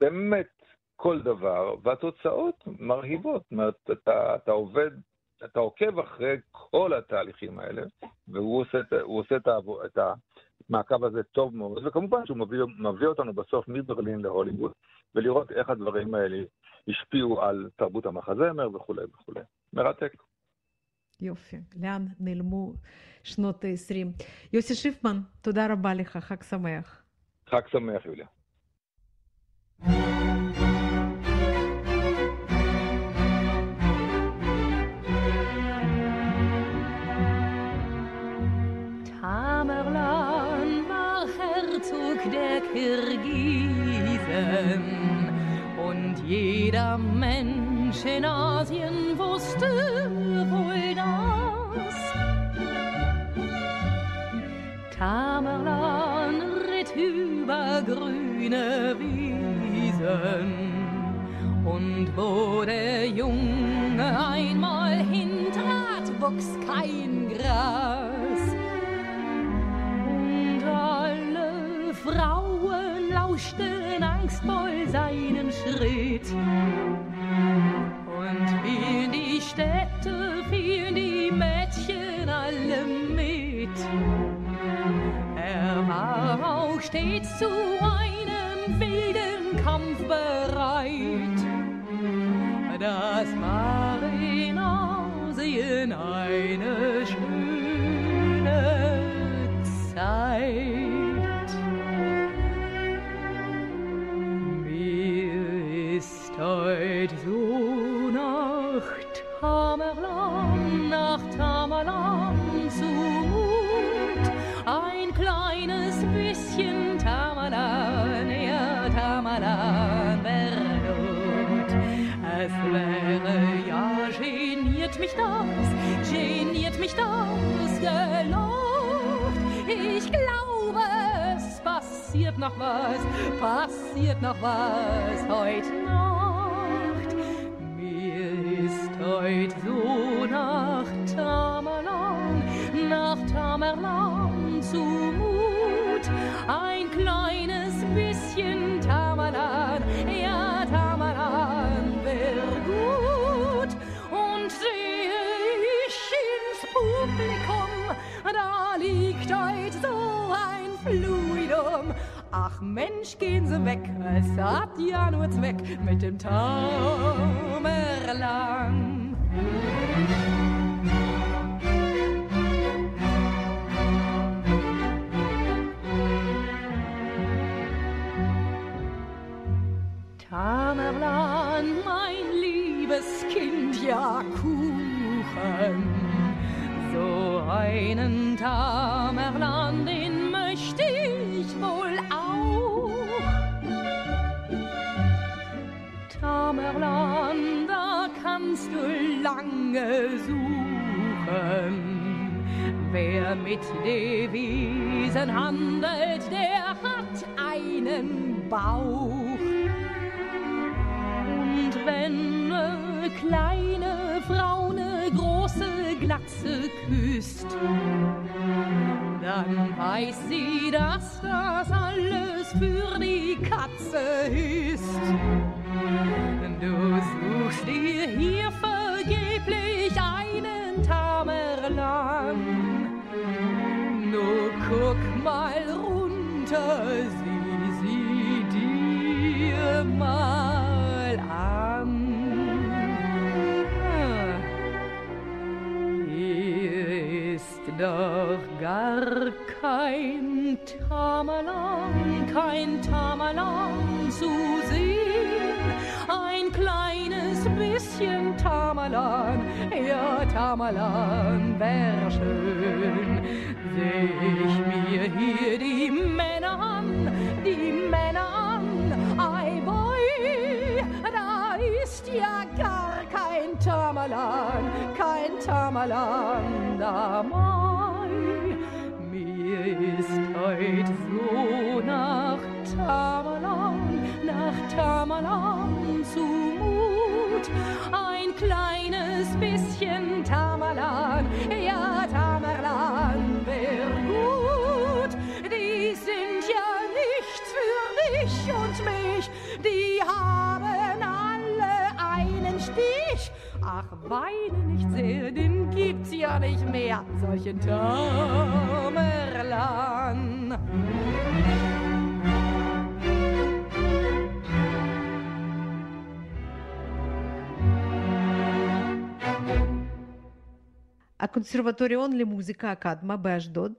באמת כל דבר, והתוצאות מרהיבות. זאת אומרת, אתה, אתה עובד, אתה עוקב אחרי כל התהליכים האלה, והוא עושה, עושה את, העבור, את, המעקב הזה טוב מאוד, וכמובן שהוא מביא, מביא אותנו בסוף מברלין להוליווד, ולראות איך הדברים האלה השפיעו על תרבות המחזמר וכולי וכולי. מרתק. יופי. לאן נעלמו שנות ה-20? יוסי שיפמן, תודה רבה לך, חג שמח. חג שמח, יוליה. Kirgisen. Und jeder Mensch in Asien wusste wohl das. Tamerlan ritt über grüne Wiesen. Und wo der Junge einmal hintrat, wuchs kein Gras. Frauen lauschten angstvoll seinen Schritt. Und in die Städte fielen die Mädchen alle mit. Er war auch stets zu einem wilden Kampf bereit. Das war in Asien eine schöne Zeit. Mich das, geniert mich das gelobt. Ich glaube, es passiert noch was, passiert noch was heute Nacht. Mir ist heut so nach Tamerlan, nach Tamerlan zumut. Mensch, gehen Sie weg, es hat ja nur Zweck mit dem Tamerlan. Tamerlan, mein liebes Kind, ja Kuchen. So einen Tamerlan, den Tamerlan, da kannst du lange suchen. Wer mit Devisen handelt, der hat einen Bauch. Und wenn ne kleine Frau ne große Glatze küsst, dann weiß sie, dass das alles für die Katze ist. Du suchst dir hier vergeblich einen Tamerlan. Nur guck mal runter, sieh sie dir mal an. Hier ist doch gar kein Tamerlan, kein Tamerlan zu sehen. Bisschen Tamerlan, ja Tamerlan wär schön. Seh ich mir hier die Männer an, die Männer an, ei boy, da ist ja gar kein Tamerlan, kein Tamerlan dabei. Mir ist heut so nach Tamerlan, nach Tamerlan zumut. Ein kleines bisschen Tamerlan, ja Tamerlan wär gut. Die sind ja nichts für dich und mich, die haben alle einen Stich. Ach, weine nicht sehr, den gibt's ja nicht mehr, solchen Tamerlan. הקונסרבטוריון למוזיקה אקדמה באשדוד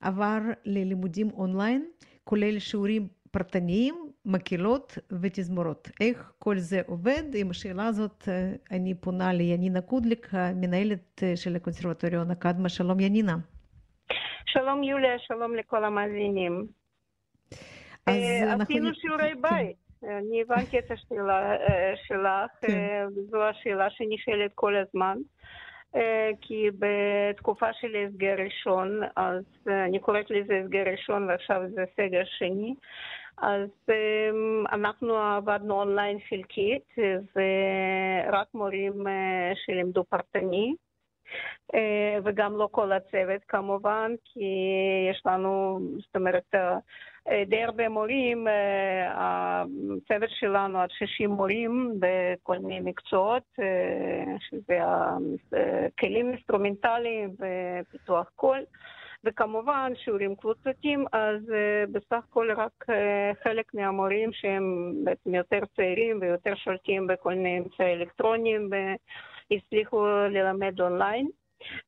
עבר ללימודים אונליין, כולל שיעורים פרטניים, מקהלות ותזמורות. איך כל זה עובד? עם השאלה הזאת אני פונה לינינה קודליק, המנהלת של הקונסרבטוריון אקדמה. שלום ינינה. שלום יוליה, שלום לכל המאזינים. עשינו שיעורי. בית. אני הבנתי את השאלה שלך, זו השאלה שנשאלת כל הזמן. אה, כי בתקופה של הסגר ראשון, אז אה, אני קוראת לזה הסגר ראשון ועכשיו זה סגר שני, אז אה, אנחנו עבדנו אונליין חלקית, ורק מורים אה, שלימדו פרטני. וגם לא כל הצוות כמובן, כי יש לנו, זאת אומרת, די הרבה מורים, אה, הצוות שלנו עד 60 מורים בכל מיני מקצועות, אה, שזה אה, כלים אינסטרומנטליים ופיתוח קול. וכמובן שיעורים קבוצתיים, אז אה, בסך הכל רק אה, חלק מהמורים שהם בעצם יותר צעירים ויותר שולטים בכל מיני אמצעים אלקטרוניים והצליחו ללמד אונליין.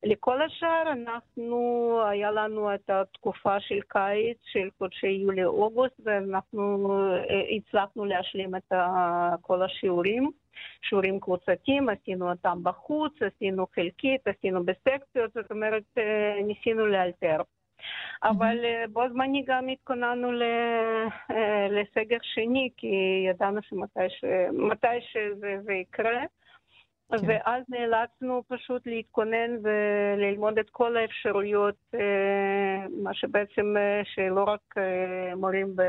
לכל השאר, אנחנו, היה לנו את התקופה של קיץ, של חודשי יולי-אוגוסט, ואנחנו אה, הצלחנו להשלים את כל השיעורים. שיעורים קבוצתיים, עשינו אותם בחוץ, עשינו חלקית, עשינו בסקציות, זאת אומרת, אה, ניסינו לאלתר. אבל אה, בו זמני גם התכוננו לסגר שני, כי ידענו שמתי שזה יקרה. כן. ואז נאלצנו פשוט להתכונן וללמוד את כל האפשרויות, אה, מה שבעצם, אה, שלא רק אה, מורים ב...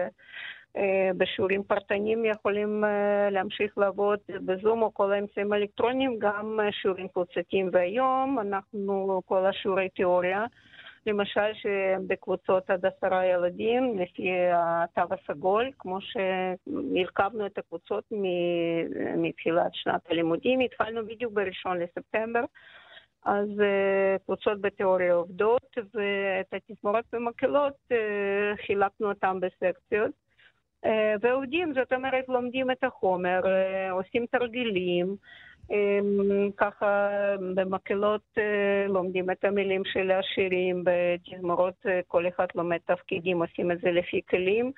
בשיעורים פרטניים יכולים להמשיך לעבוד בזום או כל האמצעים האלקטרוניים, גם שיעורים קבוצתיים. והיום אנחנו, כל השיעורי תיאוריה, למשל שבקבוצות עד עשרה ילדים, לפי התו הסגול, כמו שהרכבנו את הקבוצות מתחילת שנת הלימודים, התחלנו בדיוק בראשון לספטמבר. אז uh, קבוצות בתיאוריה עובדות, ואת התזמורת במקהלות uh, חילקנו אותן בסקציות. ועובדים, זאת אומרת, לומדים את החומר, עושים תרגילים, ככה במקהלות לומדים את המילים של השירים, בתזמורות כל אחד לומד תפקידים, עושים את זה לפי כלים.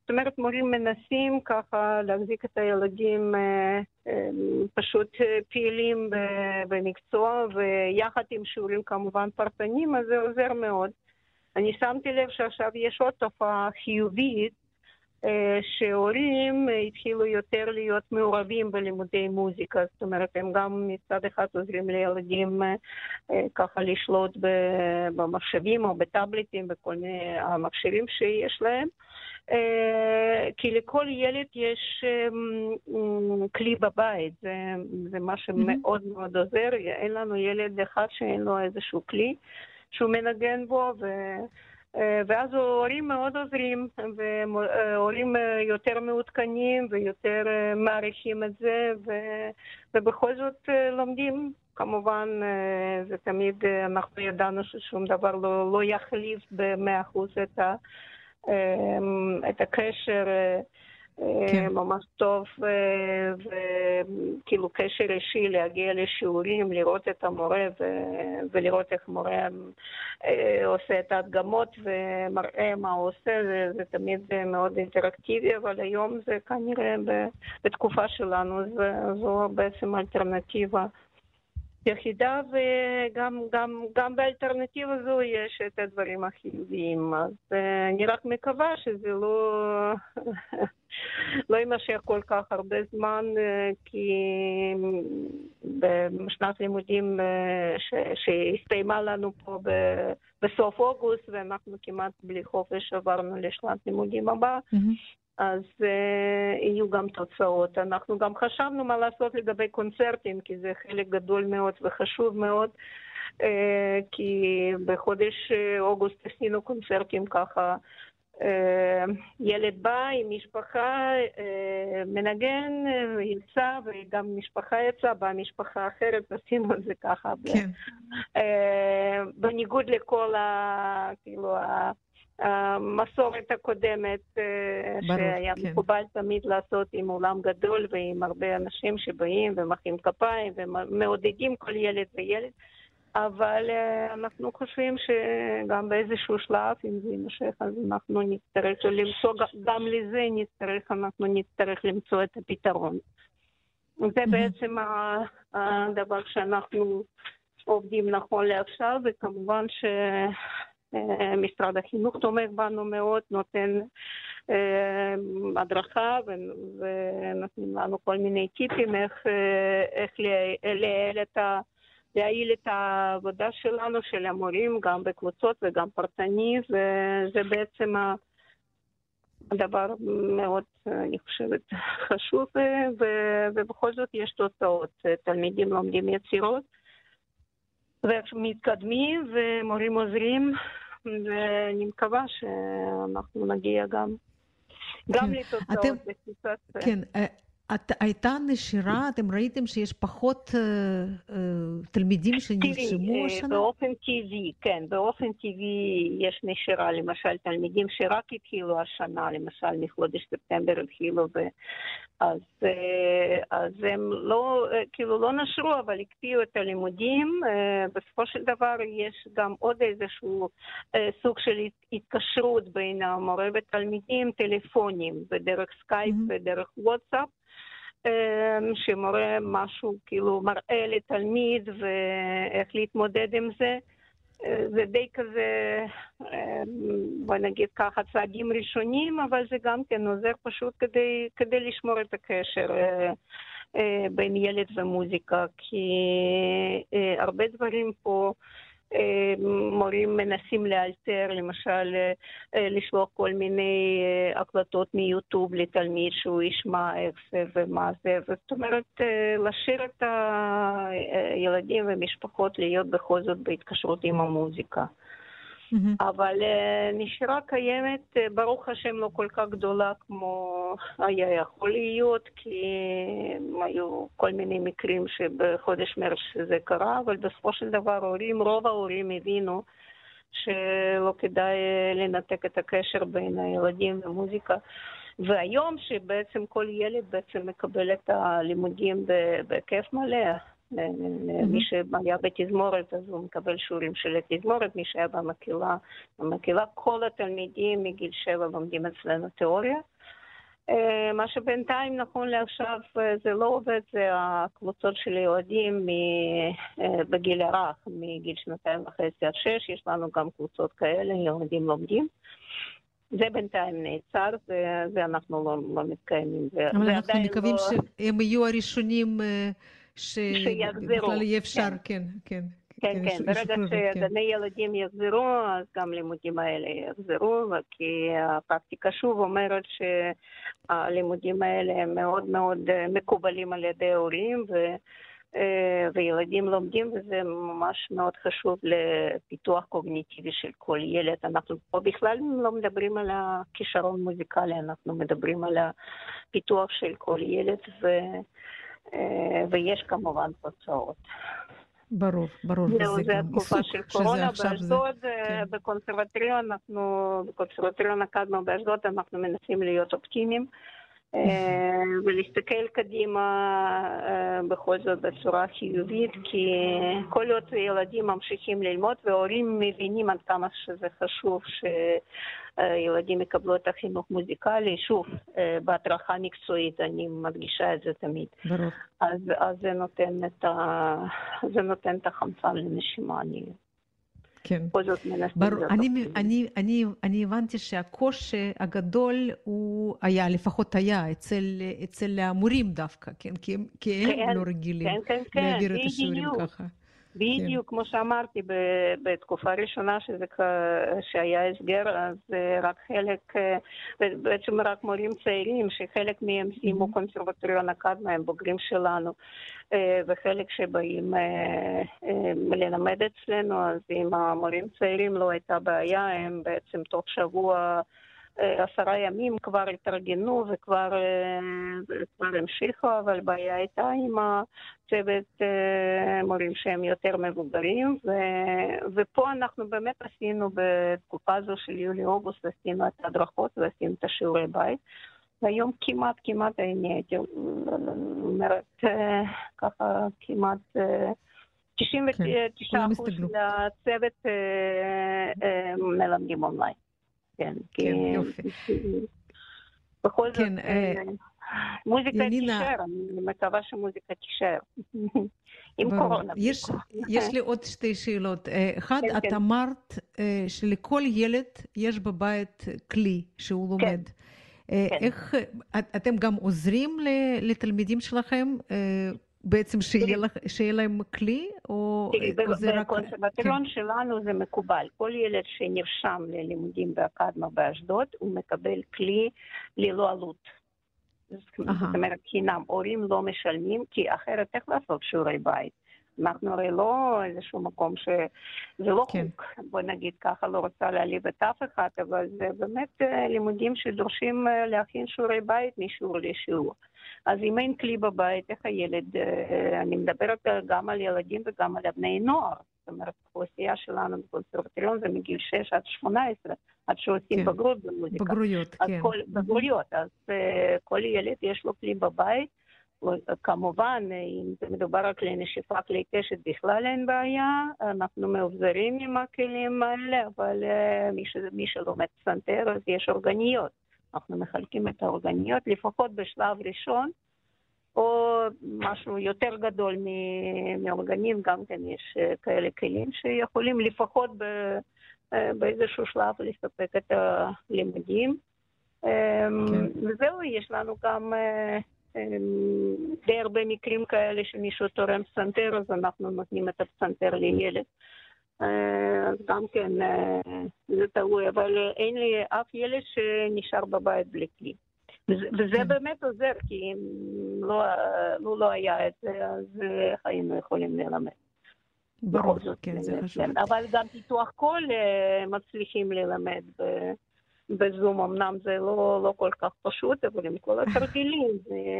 זאת אומרת, מורים מנסים ככה להחזיק את הילדים פשוט פעילים במקצוע, ויחד עם שיעורים כמובן פרטניים, אז זה עוזר מאוד. אני שמתי לב שעכשיו יש עוד תופעה חיובית, שהורים התחילו יותר להיות מעורבים בלימודי מוזיקה, זאת אומרת, הם גם מצד אחד עוזרים לילדים אה, ככה לשלוט במחשבים או בטאבלטים, בכל מיני המכשירים שיש להם. אה, כי לכל ילד יש כלי בבית, זה, זה מה שמאוד מאוד עוזר. אין לנו ילד אחד שאין לו איזשהו כלי שהוא מנגן בו, ו... אה, ואז ההורים מאוד עוזרים, והורים אה, יותר מעודכנים ויותר אה, מעריכים את זה, ו, ובכל זאת לומדים. כמובן, זה תמיד, אנחנו ידענו ששום דבר לא, לא יחליף במאה אחוז את, את הקשר. כן. ממש טוב, וכאילו קשר אישי, להגיע לשיעורים, לראות את המורה ולראות איך מורה אה, עושה את ההדגמות ומראה מה הוא עושה, זה, זה תמיד מאוד אינטראקטיבי, אבל היום זה כנראה בתקופה שלנו, זו בעצם אלטרנטיבה. יחידה, וגם גם, גם באלטרנטיבה זו יש את הדברים החיוביים. אז אני רק מקווה שזה לא, לא יימשך כל כך הרבה זמן, כי בשנת לימודים שהסתיימה לנו פה בסוף אוגוסט, ואנחנו כמעט בלי חופש עברנו לשנת לימודים הבאה, mm-hmm. אז uh, יהיו גם תוצאות. אנחנו גם חשבנו מה לעשות לגבי קונצרטים, כי זה חלק גדול מאוד וחשוב מאוד, uh, כי בחודש אוגוסט עשינו קונצרטים ככה. Uh, ילד בא עם משפחה, uh, מנגן, יצא, וגם משפחה יצאה, באה משפחה אחרת, עשינו את זה ככה. כן. Uh, בניגוד לכל ה... כאילו, ה... המסורת הקודמת, אה, ברור, שהיה כן. מקובל תמיד לעשות עם אולם גדול ועם הרבה אנשים שבאים ומחאים כפיים ומעודדים כל ילד וילד, אבל אה, אנחנו חושבים שגם באיזשהו שלב, אם זה יימשך, אז אנחנו נצטרך למצוא, גם לזה נצטרך, אנחנו נצטרך למצוא את הפתרון. זה בעצם הדבר שאנחנו עובדים נכון לעכשיו, וכמובן ש... אה, משרד החינוך תומך בנו מאוד, נותן אה, הדרכה ונותנים לנו כל מיני טיפים איך, אה, איך לייעל את ה... להעיל את העבודה שלנו, של המורים, גם בקבוצות וגם פרטני, וזה בעצם הדבר מאוד, אני חושבת, חשוב, ובכל זאת יש תוצאות. תלמידים לומדים יצירות, ומתקדמים, ומורים עוזרים, ואני מקווה שאנחנו נגיע גם, גם כן. לתוצאות. אתם. כן, אה, את, הייתה נשירה, אתם ראיתם שיש פחות uh, uh, תלמידים שנרשמו השנה? באופן טבעי, כן, באופן טבעי יש נשירה, למשל תלמידים שרק התחילו השנה, למשל מחודש ספטמבר התחילו, אז, אה, אז הם לא, אה, כאילו לא נשרו, אבל הקפיאו את הלימודים. אה, בסופו של דבר יש גם עוד איזשהו סוג של התקשרות בין המורה ותלמידים, טלפונים, בדרך סקייפ mm-hmm. ודרך וואטסאפ. שמורה משהו, כאילו מראה לתלמיד ואיך להתמודד עם זה. זה די כזה, בוא נגיד ככה, צעדים ראשונים, אבל זה גם כן עוזר פשוט כדי, כדי לשמור את הקשר בין ילד ומוזיקה, כי הרבה דברים פה מורים מנסים לאלתר, למשל לשלוח כל מיני הקלטות מיוטיוב לתלמיד שהוא ישמע איך זה ומה זה, זאת אומרת להשאיר את הילדים ומשפחות להיות בכל זאת בהתקשרות עם המוזיקה. Mm-hmm. אבל נשירה קיימת, ברוך השם, לא כל כך גדולה כמו היה יכול להיות, כי היו כל מיני מקרים שבחודש מרץ זה קרה, אבל בסופו של דבר ההורים, רוב ההורים הבינו שלא כדאי לנתק את הקשר בין הילדים ומוזיקה. והיום שבעצם כל ילד בעצם מקבל את הלימודים בהיקף מלא, מי שהיה בתזמורת, אז הוא מקבל שיעורים של התזמורת, מי שהיה במקהלה, במקהלה כל התלמידים מגיל שבע לומדים אצלנו תיאוריה. מה שבינתיים, נכון לעכשיו, זה לא עובד, זה הקבוצות של ילדים בגיל הרך, מגיל שנתיים וחצי עד שש, יש לנו גם קבוצות כאלה, ילדים לומדים. זה בינתיים נעצר, זה אנחנו לא, לא מתקיימים. אבל אנחנו מקווים לא... שהם יהיו הראשונים שבכלל יהיה אפשר, כן, כן. כן, כן, ברגע שגני ילדים יחזרו, אז גם לימודים האלה יחזרו, כי הפרקטיקה שוב אומרת שהלימודים האלה הם מאוד מאוד מקובלים על ידי ההורים, ו... וילדים לומדים, וזה ממש מאוד חשוב לפיתוח קוגניטיבי של כל ילד. אנחנו פה בכלל לא מדברים על הכישרון מוזיקלי, אנחנו מדברים על הפיתוח של כל ילד, ו... ויש כמובן תוצאות. ברור, ברור. זהו, זה התקופה של קורונה באשדוד, כן. בקונסרבטוריון, אנחנו, בקונסרבטוריון אקדמה באשדוד, אנחנו מנסים להיות אופטימיים. ולהסתכל קדימה בכל זאת בצורה חיובית, כי כל עוד ילדים ממשיכים ללמוד והורים מבינים עד כמה שזה חשוב שילדים יקבלו את החינוך מוזיקלי, שוב, בהדרכה מקצועית, אני מדגישה את זה תמיד. ברור. אז, אז זה, נותן את ה, זה נותן את החמצן לנשימה, אני כן. ברור. אני, אני, אני, אני הבנתי שהקושי הגדול הוא היה, לפחות היה, אצל, אצל המורים דווקא, כן? כי הם, כי הם כן, לא רגילים כן, כן, כן, להעביר את השיעורים ככה. בדיוק, כן. כמו שאמרתי, בתקופה הראשונה שזה, שהיה הסגר, אז רק חלק, בעצם רק מורים צעירים, שחלק מהם סיימו mm-hmm. קונסרבטוריון אקדמה, הם בוגרים שלנו, וחלק שבאים ללמד אצלנו, אז עם המורים צעירים לא הייתה בעיה, הם בעצם תוך שבוע עשרה ימים כבר התארגנו וכבר כבר המשיכו, אבל בעיה הייתה עם הצוות מורים שהם יותר מבוגרים, ו, ופה אנחנו באמת עשינו בתקופה הזו של יולי-אוגוסט, עשינו את ההדרכות ועשינו את השיעורי בית. והיום כמעט, כמעט, אני הייתי אומרת ככה, כמעט 99% של הצוות מלמדים אונליין. כן, כן, יופי. בכל זאת, כן, מוזיקה תישאר, אני מקווה שמוזיקה תישאר. עם קורונה. יש לי עוד שתי שאלות. אחד, כן, את כן. אמרת שלכל ילד יש בבית כלי שהוא לומד. איך, אתם גם עוזרים לתלמידים שלכם בעצם שיהיה, לך, שיהיה להם כלי, או זה רק... בקונסרבטוריון כן. שלנו זה מקובל. כל ילד שנרשם ללימודים באקדמה באשדוד, הוא מקבל כלי ללא עלות. זאת אומרת, חינם. הורים לא משלמים, כי אחרת איך לעשות שיעורי בית? אנחנו הרי לא איזשהו מקום שזה לא כן. חוק, בוא נגיד ככה, לא רוצה להעליב את אף אחד, אבל זה באמת לימודים שדורשים להכין שיעורי בית משיעור לשיעור. אז אם אין כלי בבית, איך הילד, אני מדברת גם על ילדים וגם על בני נוער. זאת אומרת, האוכלוסייה שלנו בקונסרבטוריון זה מגיל 6 עד 18, עד שעושים כן. בגרות במוזיקה. בגרויות, כן. כל, בגרויות, אז אה, כל ילד יש לו כלי בבית. כמובן, אה, אם זה מדובר על כלי נשיפה, כלי קשת, בכלל אין בעיה, אנחנו מאובזרים עם הכלים האלה, אבל אה, מי, ש, מי שלומד פסנתר, אז יש אורגניות. אנחנו מחלקים את האורגניות, לפחות בשלב ראשון, או משהו יותר גדול מאורגנים, גם כן יש אה, כאלה כלים שיכולים לפחות ב, אה, באיזשהו שלב לספק את הלימודים. אמ, כן. וזהו, יש לנו גם אה, אמ, די הרבה מקרים כאלה שמישהו תורם פסנתר, אז אנחנו נותנים את הפסנתר לילד. אה, אז גם כן, אה, זה תלוי, אבל אה, אין לי אף ילד שנשאר בבית בלי כלי. וזה, כן. באמת עוזר, כי אם לא, לו לא היה את זה, אז היינו יכולים ללמד? ברור, כן, זה חשוב. כן, אבל גם פיתוח קול מצליחים ללמד בזום, אמנם זה לא, לא כל כך פשוט, אבל עם כל התרגילים,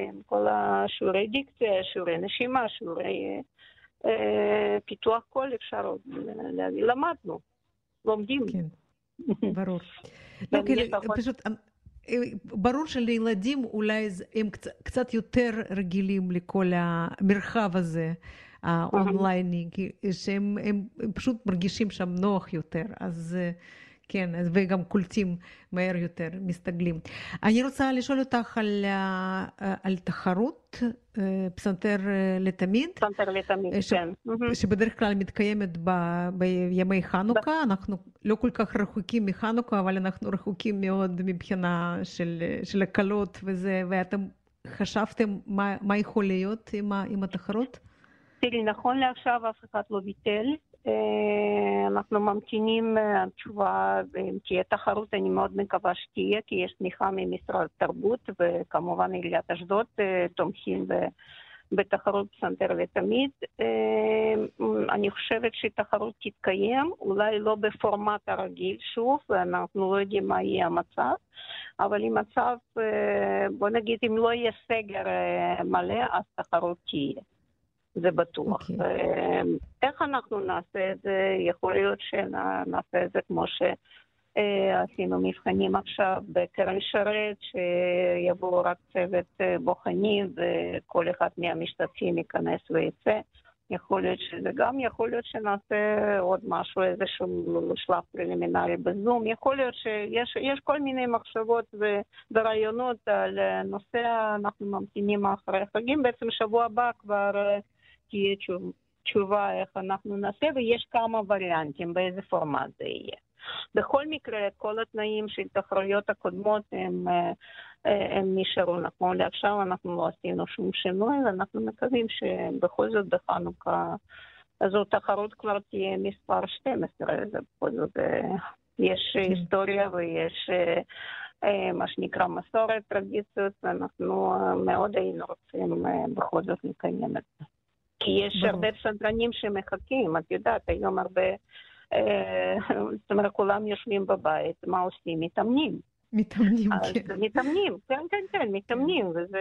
עם כל השיעורי דיקציה, שיעורי נשימה, שיעורי פיתוח קול, אפשר עוד להגיד, למדנו, לומדים. כן, ברור. לא, כאילו, פשוט, אה, ברור שלילדים אולי הם קצ- קצת יותר רגילים לכל המרחב הזה, האונלייני, שהם הם הם פשוט מרגישים שם נוח יותר, אז אה, כן, וגם קולטים מהר יותר, מסתגלים. אני רוצה לשאול אותך על, ה- על תחרות אה, פסנתר אה, לתמיד. פסנתר לתמיד, ש- כן. שבדרך כלל מתקיימת ב- בימי חנוכה, אנחנו לא כל כך רחוקים מחנוכה, אבל אנחנו רחוקים מאוד מבחינה של, של הקלות וזה, ואתם חשבתם מה, מה יכול להיות עם, ה- עם התחרות? תראי, נכון לעכשיו אף אחד לא ביטל. אה, אנחנו ממתינים אה, תשובה, אם תהיה תחרות, אני מאוד מקווה שתהיה, כי יש תמיכה ממשרד התרבות, וכמובן עיריית אשדוד אה, תומכים. בתחרות פסנתר לתמיד. אני חושבת שתחרות תתקיים, אולי לא בפורמט הרגיל שוב, אנחנו לא יודעים מה יהיה המצב, אבל אם מצב, בוא נגיד, אם לא יהיה סגר מלא, אז תחרות תהיה. זה בטוח. אוקיי. אה, איך אנחנו נעשה את זה? יכול להיות שנעשה את זה כמו שעשינו מבחנים עכשיו בקרן שרת, שיבוא רק צוות אה, בוחנים וכל אחד מהמשתתפים ייכנס ויצא. יכול להיות שזה גם, יכול להיות שנעשה עוד משהו, איזשהו שלב פרלימינרי בזום, יכול להיות שיש יש כל מיני מחשבות ו- ורעיונות על נושא, אנחנו ממתינים אחרי החגים, בעצם שבוע הבא כבר אה, תהיה תשוב- תשובה איך אנחנו נעשה, ויש כמה וריאנטים באיזה פורמט זה יהיה. בכל מקרה, כל התנאים של תחרויות הקודמות הם, הם נשארו נכון לעכשיו, אנחנו לא עשינו שום שינוי, ואנחנו מקווים שבכל זאת בחנוכה זו תחרות כבר תהיה מספר 12, זה בכל זאת יש. היסטוריה ויש מה שנקרא מסורת, טרדיציות, ואנחנו מאוד היינו רוצים בכל זאת לקיים את זה. כי יש ברור. הרבה פסנתרנים שמחכים, את יודעת, היום הרבה, אה, זאת אומרת, כולם יושבים בבית, מה עושים? מתאמנים. מתאמנים, כן. מתאמנים, כן, כן, כן, מתאמנים, וזה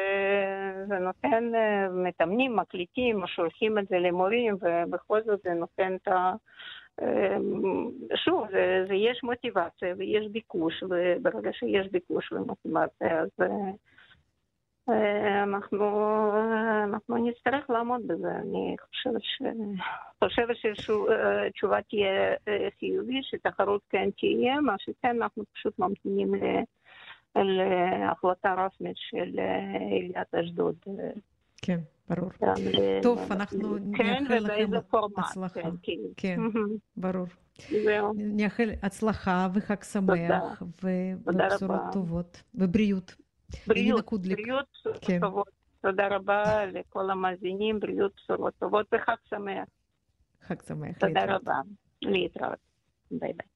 זה נותן, אה, מתאמנים, מקליטים, שולחים את זה למורים, ובכל זאת זה נותן את ה... אה, שוב, זה, זה יש מוטיבציה ויש ביקוש, וברגע שיש ביקוש ומוטיבציה, אז אנחנו, אה, אנחנו נצטרך לעמוד בזה. אני חושבת, ש... חושבת שהתשובה תהיה אה, חיובית, שתחרות כן תהיה, מה שכן, אנחנו פשוט ממתינים. להחלטה רשמית של אה, עיריית אשדוד. אה, כן, ברור. טוב, אנחנו כן, נאחל ובאיזה לכם פורמט. הצלחה. כן, כן. כן. ברור. נאחל הצלחה וחג שמח ובשורות. טובות ובריאות. בריאות. בריאות, כן. טובות. תודה רבה לכל המאזינים, בריאות, בשורות טובות וחג שמח. חג שמח. תודה להתראות. רבה. להתראות. ביי ביי.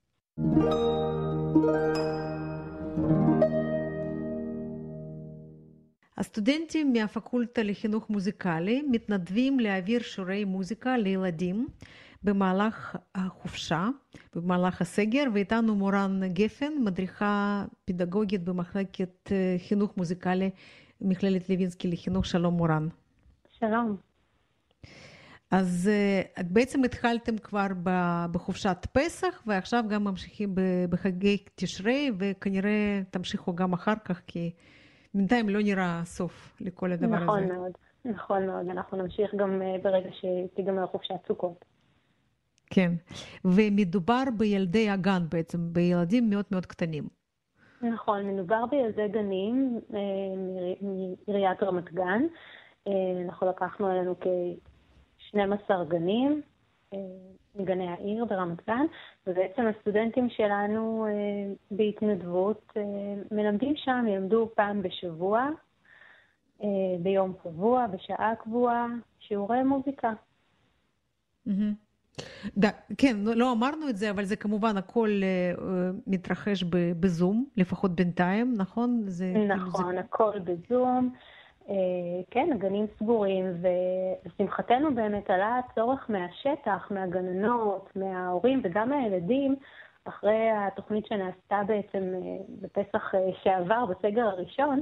הסטודנטים מהפקולטה לחינוך מוזיקלי מתנדבים להעביר שיעורי מוזיקה לילדים במהלך החופשה, במהלך הסגר, ואיתנו מורן גפן, מדריכה פדגוגית במחלקת אה, חינוך מוזיקלי, מכללת לוינסקי לחינוך. שלום מורן. שלום. אז uh, בעצם התחלתם כבר בחופשת פסח, ועכשיו גם ממשיכים בחגי תשרי, וכנראה תמשיכו גם אחר כך, כי בינתיים לא נראה סוף לכל הדבר נכון הזה. מאוד, נכון מאוד. אנחנו נמשיך גם אה, ברגע שתיגמר חופשת סוכות. כן. ומדובר בילדי הגן בעצם, בילדים מאוד מאוד קטנים. נכון, מדובר בילדי גנים אה, מעיר- מעיריית רמת גן. אה, אנחנו לקחנו עלינו כ-12 גנים אה, מגני העיר ברמת גן, ובעצם הסטודנטים שלנו בהתנדבות מלמדים שם, ילמדו פעם בשבוע, ביום קבוע, בשעה קבועה, שיעורי מוזיקה. מהמם. ד- כן, לא- לא אמרנו את זה, אבל זה כמובן הכל אה, מתרחש ב- בזום, לפחות בינתיים, נכון? זה, כאילו, זה- נכון, הכל בזום. אה, כן, הגנים סגורים, ולשמחתנו באמת עלה הצורך מהשטח, מהגננות, מההורים וגם מהילדים, אחרי התוכנית שנעשתה בעצם בפסח שעבר, בסגר הראשון,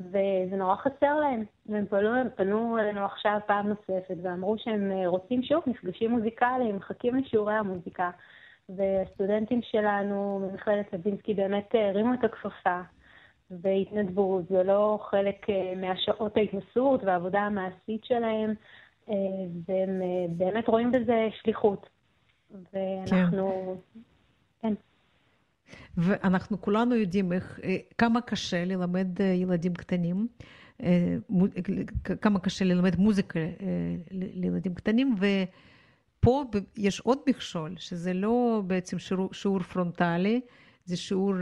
וזה נורא חסר להם. והם פנו, פנו אלינו עכשיו פעם נוספת ואמרו שהם אה, רוצים שוב מפגשים מוזיקליים, מחכים לשיעורי המוזיקה. והסטודנטים שלנו ממכללת לוינסקי באמת אה, הרימו את הכפפה והתנדבו, זה לא חלק אה, מהשעות ההתנסות והעבודה המעשית שלהם, והם באמת רואים בזה שליחות. ואנחנו... כן. ואנחנו כולנו יודעים איך, אה, כמה קשה ללמד אה, ילדים קטנים, אה, כמה קשה ללמד מוזיקה לילדים קטנים, ופה יש עוד מכשול, שזה לא בעצם שיעור, שיעור פרונטלי, זה שיעור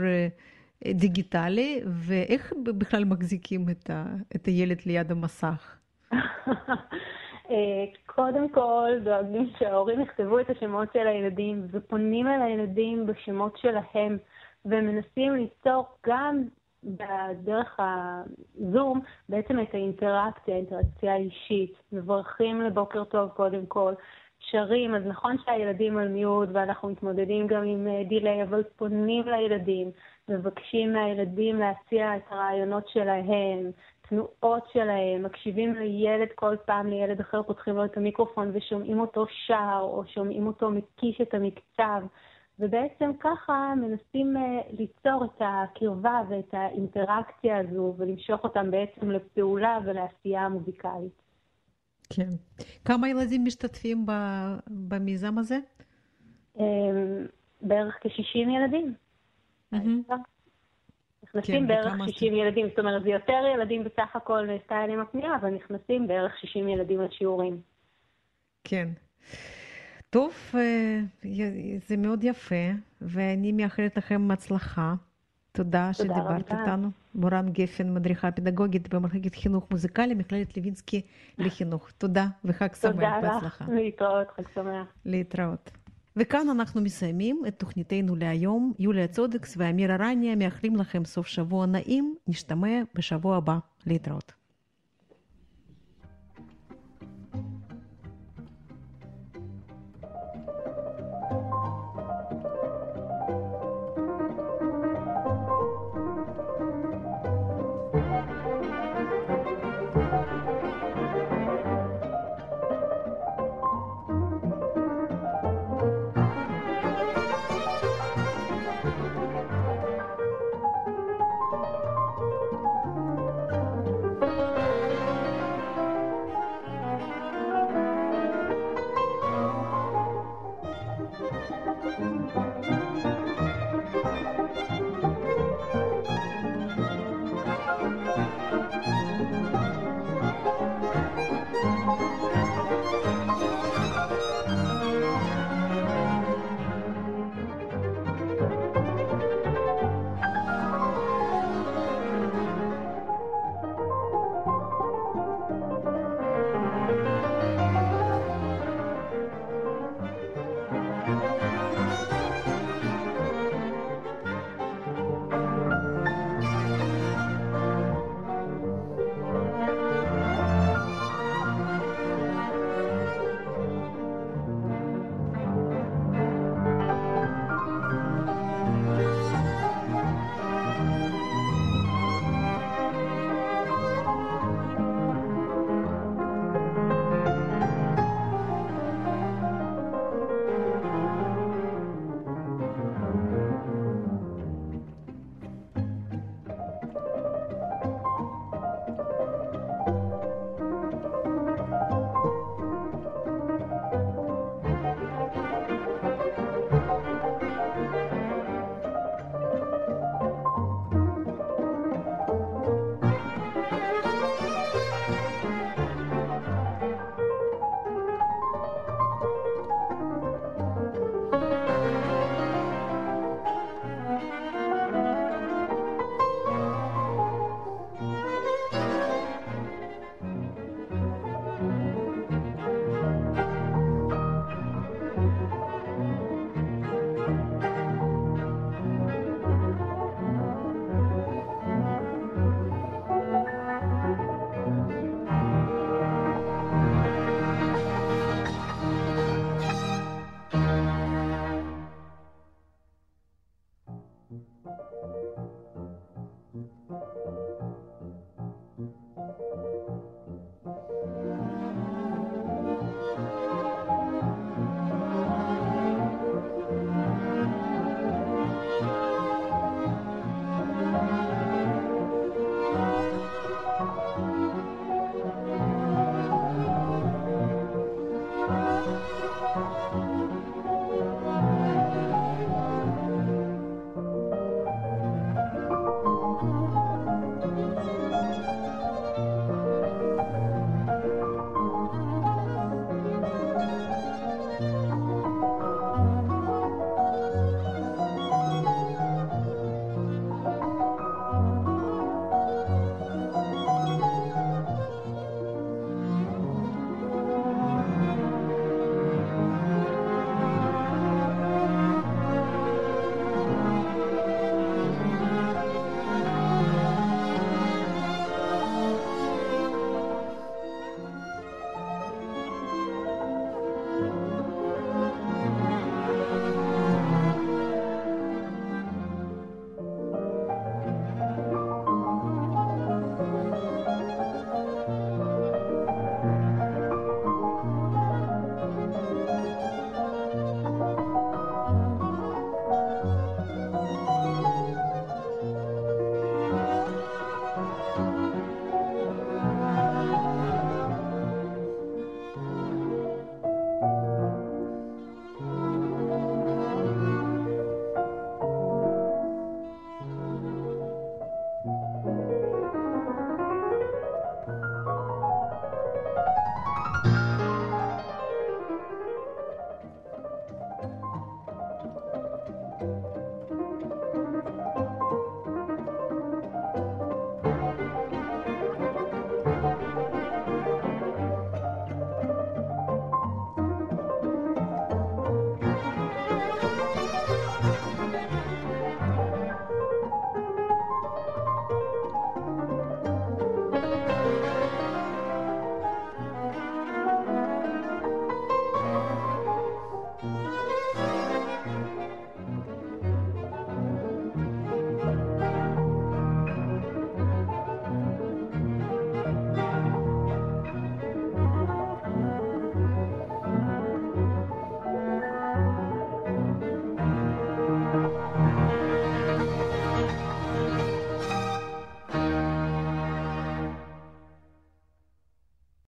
דיגיטלי, ואיך בכלל מחזיקים את, ה, את הילד ליד המסך? אה, קודם כל, דואגים שההורים יכתבו את השמות של הילדים, ופונים אל הילדים בשמות שלהם, ומנסים ליצור גם בדרך הזום בעצם את האינטראקציה, האינטראקציה האישית. מברכים לבוקר טוב קודם כל, שרים, אז נכון שהילדים על מיוט ואנחנו מתמודדים גם עם אה, דיליי, אבל פונים לילדים, מבקשים מהילדים להציע את הרעיונות שלהם, תנועות שלהם, מקשיבים לילד כל פעם, לילד אחר פותחים לו את המיקרופון ושומעים אותו שר, או שומעים אותו מקיש את המקצב, ובעצם ככה מנסים אה, ליצור את הקרבה ואת האינטראקציה הזו, ולמשוך אותם בעצם לפעולה ולעשייה המוזיקלית. כן. כמה ילדים משתתפים במיזם הזה? אה, בערך כ-60 ילדים. מהמם. נכנסים כן, בערך וכמה 60 ילדים, זאת אומרת, זה יותר ילדים בסך הכל עליהם הפנייה, אבל נכנסים בערך 60 ילדים לשיעורים. כן. טוב, אה, זה מאוד יפה, ואני מאחלת לכם הצלחה. תודה תודה שדיברת רבה. איתנו. מורן גפן, מדריכה פדגוגית במחלקת חינוך מוזיקלי, מכללת לוינסקי לחינוך. תודה וחג שמח, תודה בהצלחה. לך, להתראות, חג שמח. להתראות. וכאן אנחנו מסיימים את תוכניתנו להיום. יוליה צודקס ואמירה רניה מאחלים לכם סוף שבוע נעים. נשתמע בשבוע הבא. להתראות.